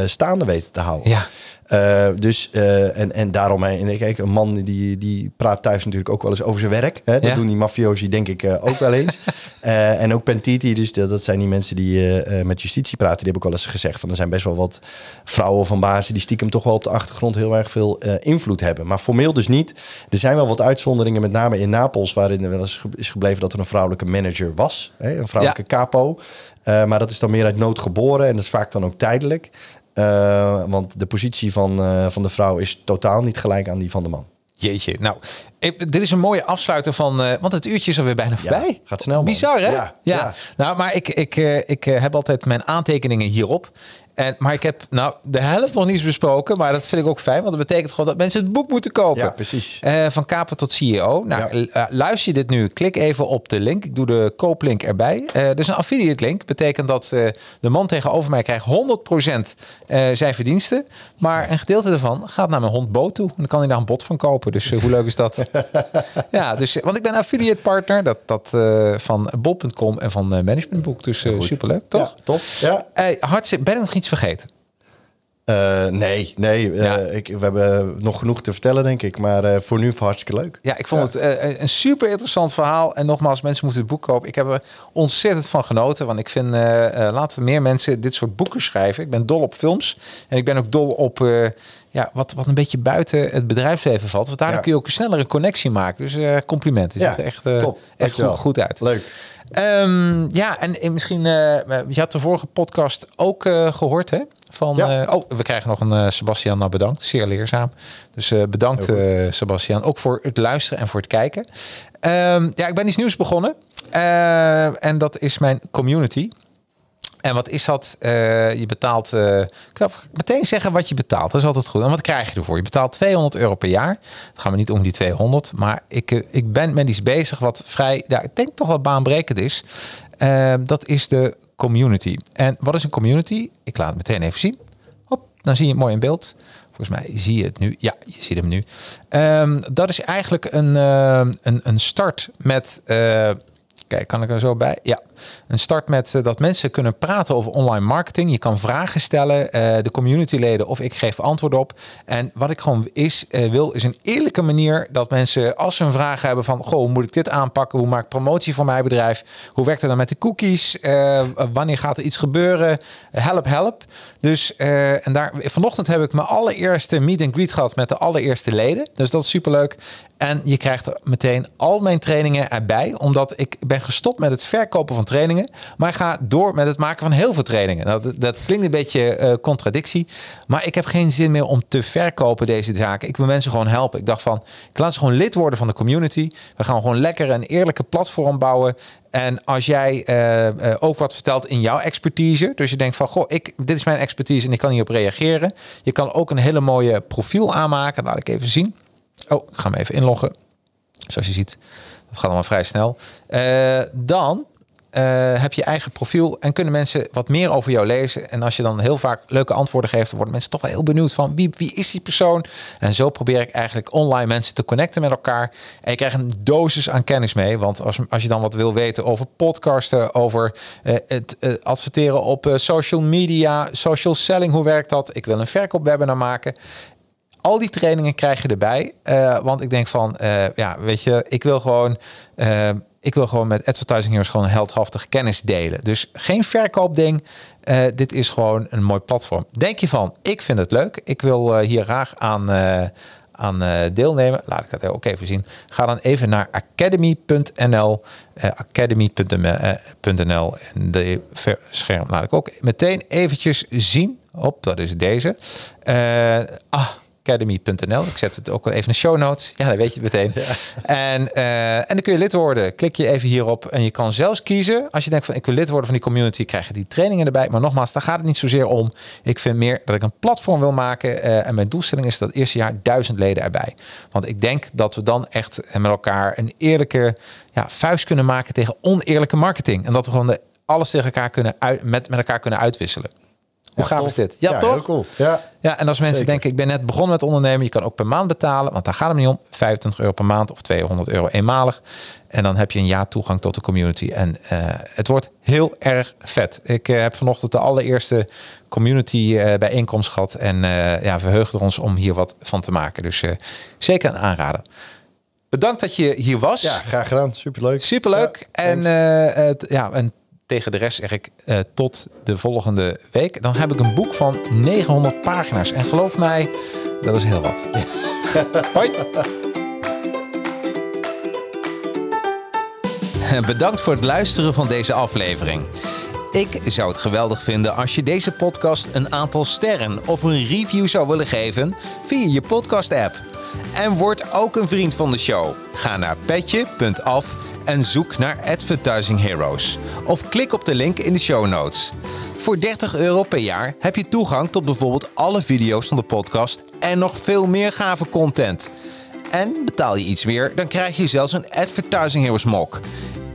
Speaker 3: staande weten te houden.
Speaker 1: Ja.
Speaker 3: Uh, dus, uh, en, en daarom, en kijk, een man die, die praat thuis natuurlijk ook wel eens over zijn werk. Hè? Dat
Speaker 1: Ja.
Speaker 3: doen die mafiosi denk ik uh, ook wel eens. En ook Pentiti, dus dat, dat zijn die mensen die met justitie praten. Die heb ik wel eens gezegd van er zijn best wel wat vrouwen van bazen die stiekem toch wel op de achtergrond heel erg veel invloed hebben. Maar formeel dus niet. Er zijn wel wat uitzonderingen, met name in Napels, waarin er wel eens is gebleven dat er een vrouwelijke manager was. Hè? Een vrouwelijke capo. Uh, maar dat is dan meer uit nood geboren en dat is vaak dan ook tijdelijk. Uh, want de positie van, uh, van de vrouw is totaal niet gelijk aan die van de man.
Speaker 1: Jeetje, nou, ik, dit is een mooie afsluiter van, uh, want het uurtje is alweer bijna voorbij.
Speaker 3: Ja, gaat snel, man.
Speaker 1: Bizar, hè?
Speaker 3: Ja, ja.
Speaker 1: Nou, maar ik, ik, uh, ik uh, heb altijd mijn aantekeningen hierop. En, maar ik heb nou de helft nog niet besproken, maar dat vind ik ook fijn, want dat betekent gewoon dat mensen het boek moeten kopen.
Speaker 3: Ja, precies.
Speaker 1: Van kaper tot CEO. Nou, luister je dit nu, klik even op de link. Ik doe de kooplink erbij. Dus een affiliate link betekent dat de man tegenover mij krijgt 100% zijn verdiensten, maar een gedeelte daarvan gaat naar mijn hond Bo toe. En dan kan hij daar een bot van kopen. Dus hoe leuk is dat? ja, dus want ik ben affiliate partner dat, dat van bol.com en van Managementboek. Dus superleuk, toch?
Speaker 3: Ja, top. Ja.
Speaker 1: hartstikke. Ben ik nog iets vergeten?
Speaker 3: Uh, nee, nee. Ja. Uh, ik, we hebben nog genoeg te vertellen, denk ik. Maar uh, voor nu hartstikke leuk.
Speaker 1: Ja, ik vond ja. het een super interessant verhaal. En nogmaals, mensen moeten het boek kopen. Ik heb er ontzettend van genoten. Want ik vind, laten we meer mensen dit soort boeken schrijven. Ik ben dol op films. En ik ben ook dol op ja, wat, wat een beetje buiten het bedrijfsleven valt. Want daardoor ja. kun je ook sneller een connectie maken. Dus complimenten.
Speaker 3: Ja,
Speaker 1: het echt,
Speaker 3: top.
Speaker 1: echt goed, goed uit.
Speaker 3: Leuk.
Speaker 1: Um, ja, en, en misschien, je had de vorige podcast ook gehoord, hè? Van, ja. uh, oh, we krijgen nog een uh, Sebastian nou bedankt. Zeer leerzaam. Dus uh, bedankt Sebastian. Ook voor het luisteren en voor het kijken. Um, ja, ik ben iets nieuws begonnen. en dat is mijn community. En wat is dat? je betaalt... ik kan meteen zeggen wat je betaalt. Dat is altijd goed. En wat krijg je ervoor? Je betaalt 200 euro per jaar. Het gaat me niet om die 200. Maar ik, ik ben met iets bezig wat vrij... Ik denk toch wel baanbrekend is. dat is de community. En wat is een community? Ik laat het meteen even zien. Hop, dan zie je het mooi in beeld. Volgens mij zie je het nu. Ja, je ziet hem nu. Um, dat is eigenlijk een, een, een start met Kijk, kan ik er zo bij? Ja. Een start met eh, dat mensen kunnen praten over online marketing. Je kan vragen stellen, eh, de communityleden of ik geef antwoord op. En wat ik gewoon is, eh, wil, is een eerlijke manier dat mensen, als ze een vraag hebben van, goh, hoe moet ik dit aanpakken? Hoe maak ik promotie voor mijn bedrijf? Hoe werkt het dan met de cookies? Wanneer gaat er iets gebeuren? Help, help. Dus, en daar, vanochtend heb ik mijn allereerste meet and greet gehad met de allereerste leden. Dus dat is superleuk. En je krijgt meteen al mijn trainingen erbij, omdat ik ben gestopt met het verkopen van trainingen, maar ik ga door met het maken van heel veel trainingen. Nou, dat, dat klinkt een beetje eh, contradictie, maar ik heb geen zin meer om te verkopen deze zaken. Ik wil mensen gewoon helpen. Ik dacht van, ik laat ze gewoon lid worden van de community. We gaan gewoon lekker een eerlijke platform bouwen. En als jij eh, eh, ook wat vertelt in jouw expertise, dus je denkt van, goh, ik, dit is mijn expertise en ik kan hierop reageren. Je kan ook een hele mooie profiel aanmaken. Laat ik even zien. Oh, ik ga me even inloggen. Zoals je ziet, dat gaat allemaal vrij snel. Dan eh, heb je eigen profiel en kunnen mensen wat meer over jou lezen. En als je dan heel vaak leuke antwoorden geeft, dan worden mensen toch wel heel benieuwd van wie, wie is die persoon. En zo probeer ik eigenlijk online mensen te connecten met elkaar. En je krijgt een dosis aan kennis mee. Want als, als je dan wat wil weten over podcasten, over eh, het eh, adverteren op social media, social selling, hoe werkt dat? Ik wil een verkoopwebinar maken al die trainingen krijg je erbij. Want ik denk van, ja, weet je, ik wil gewoon, ik wil gewoon met Advertising gewoon heldhaftig kennis delen. Dus geen verkoopding. Eh, dit is gewoon een mooi platform. Denk je van, ik vind het leuk. Ik wil eh, hier graag aan, eh, aan deelnemen. Laat ik dat ook even zien. Ga dan even naar academy.nl. academy.nl. En de scherm laat ik ook meteen eventjes zien. Op, dat is deze. Ah, academy.nl. Ik zet het ook wel even in de show notes. Ja, dan weet je het meteen. En, eh, en dan kun je lid worden. Klik je even hierop en je kan zelfs kiezen. Als je denkt van ik wil lid worden van die community, krijg je die trainingen erbij. Maar nogmaals, daar gaat het niet zozeer om. Ik vind meer dat ik een platform wil maken. eh, en mijn doelstelling is dat eerste jaar duizend leden erbij. Want ik denk dat we dan echt met elkaar een eerlijke ja, vuist kunnen maken tegen oneerlijke marketing. En dat we gewoon de, alles tegen elkaar kunnen uit, met, met elkaar kunnen uitwisselen. Hoe gaaf
Speaker 3: tof.
Speaker 1: is dit? Ja,
Speaker 3: Ja,
Speaker 1: toch?
Speaker 3: heel cool. Ja.
Speaker 1: Ja, en als mensen
Speaker 3: Zeker.
Speaker 1: denken, ik ben net begonnen met ondernemen, je kan ook per maand betalen, want daar gaat het niet om. 25 euro per maand of 200 euro eenmalig. En dan heb je een jaar toegang tot de community. En eh, het wordt heel erg vet. Ik eh, heb vanochtend de allereerste community eh, bijeenkomst gehad. En ja, verheugden ons om hier wat van te maken. Dus zeker een aanrader. Bedankt dat je hier was.
Speaker 3: ja, graag gedaan. Superleuk.
Speaker 1: Superleuk.
Speaker 3: Ja,
Speaker 1: en, het, ja, en tegen de rest zeg ik eh, tot de volgende week. Dan heb ik een boek van 900 pagina's. En geloof mij, dat is heel wat. Hoi. Bedankt voor het luisteren van deze aflevering. Ik zou het geweldig vinden als je deze podcast een aantal sterren of een review zou willen geven via je podcast-app. En word ook een vriend van de show. Ga naar petje.af en zoek naar Advertising Heroes. Of klik op de link in de show notes. Voor 30 euro per jaar heb je toegang tot bijvoorbeeld alle video's van de podcast en nog veel meer gave content. En betaal je iets meer, dan krijg je zelfs een Advertising Heroes mok.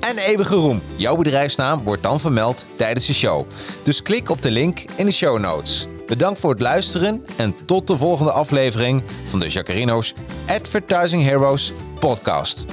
Speaker 1: En eeuwige roem. Jouw bedrijfsnaam wordt dan vermeld tijdens de show. Dus klik op de link in de show notes. Bedankt voor het luisteren en tot de volgende aflevering van de Jacarino's Advertising Heroes podcast.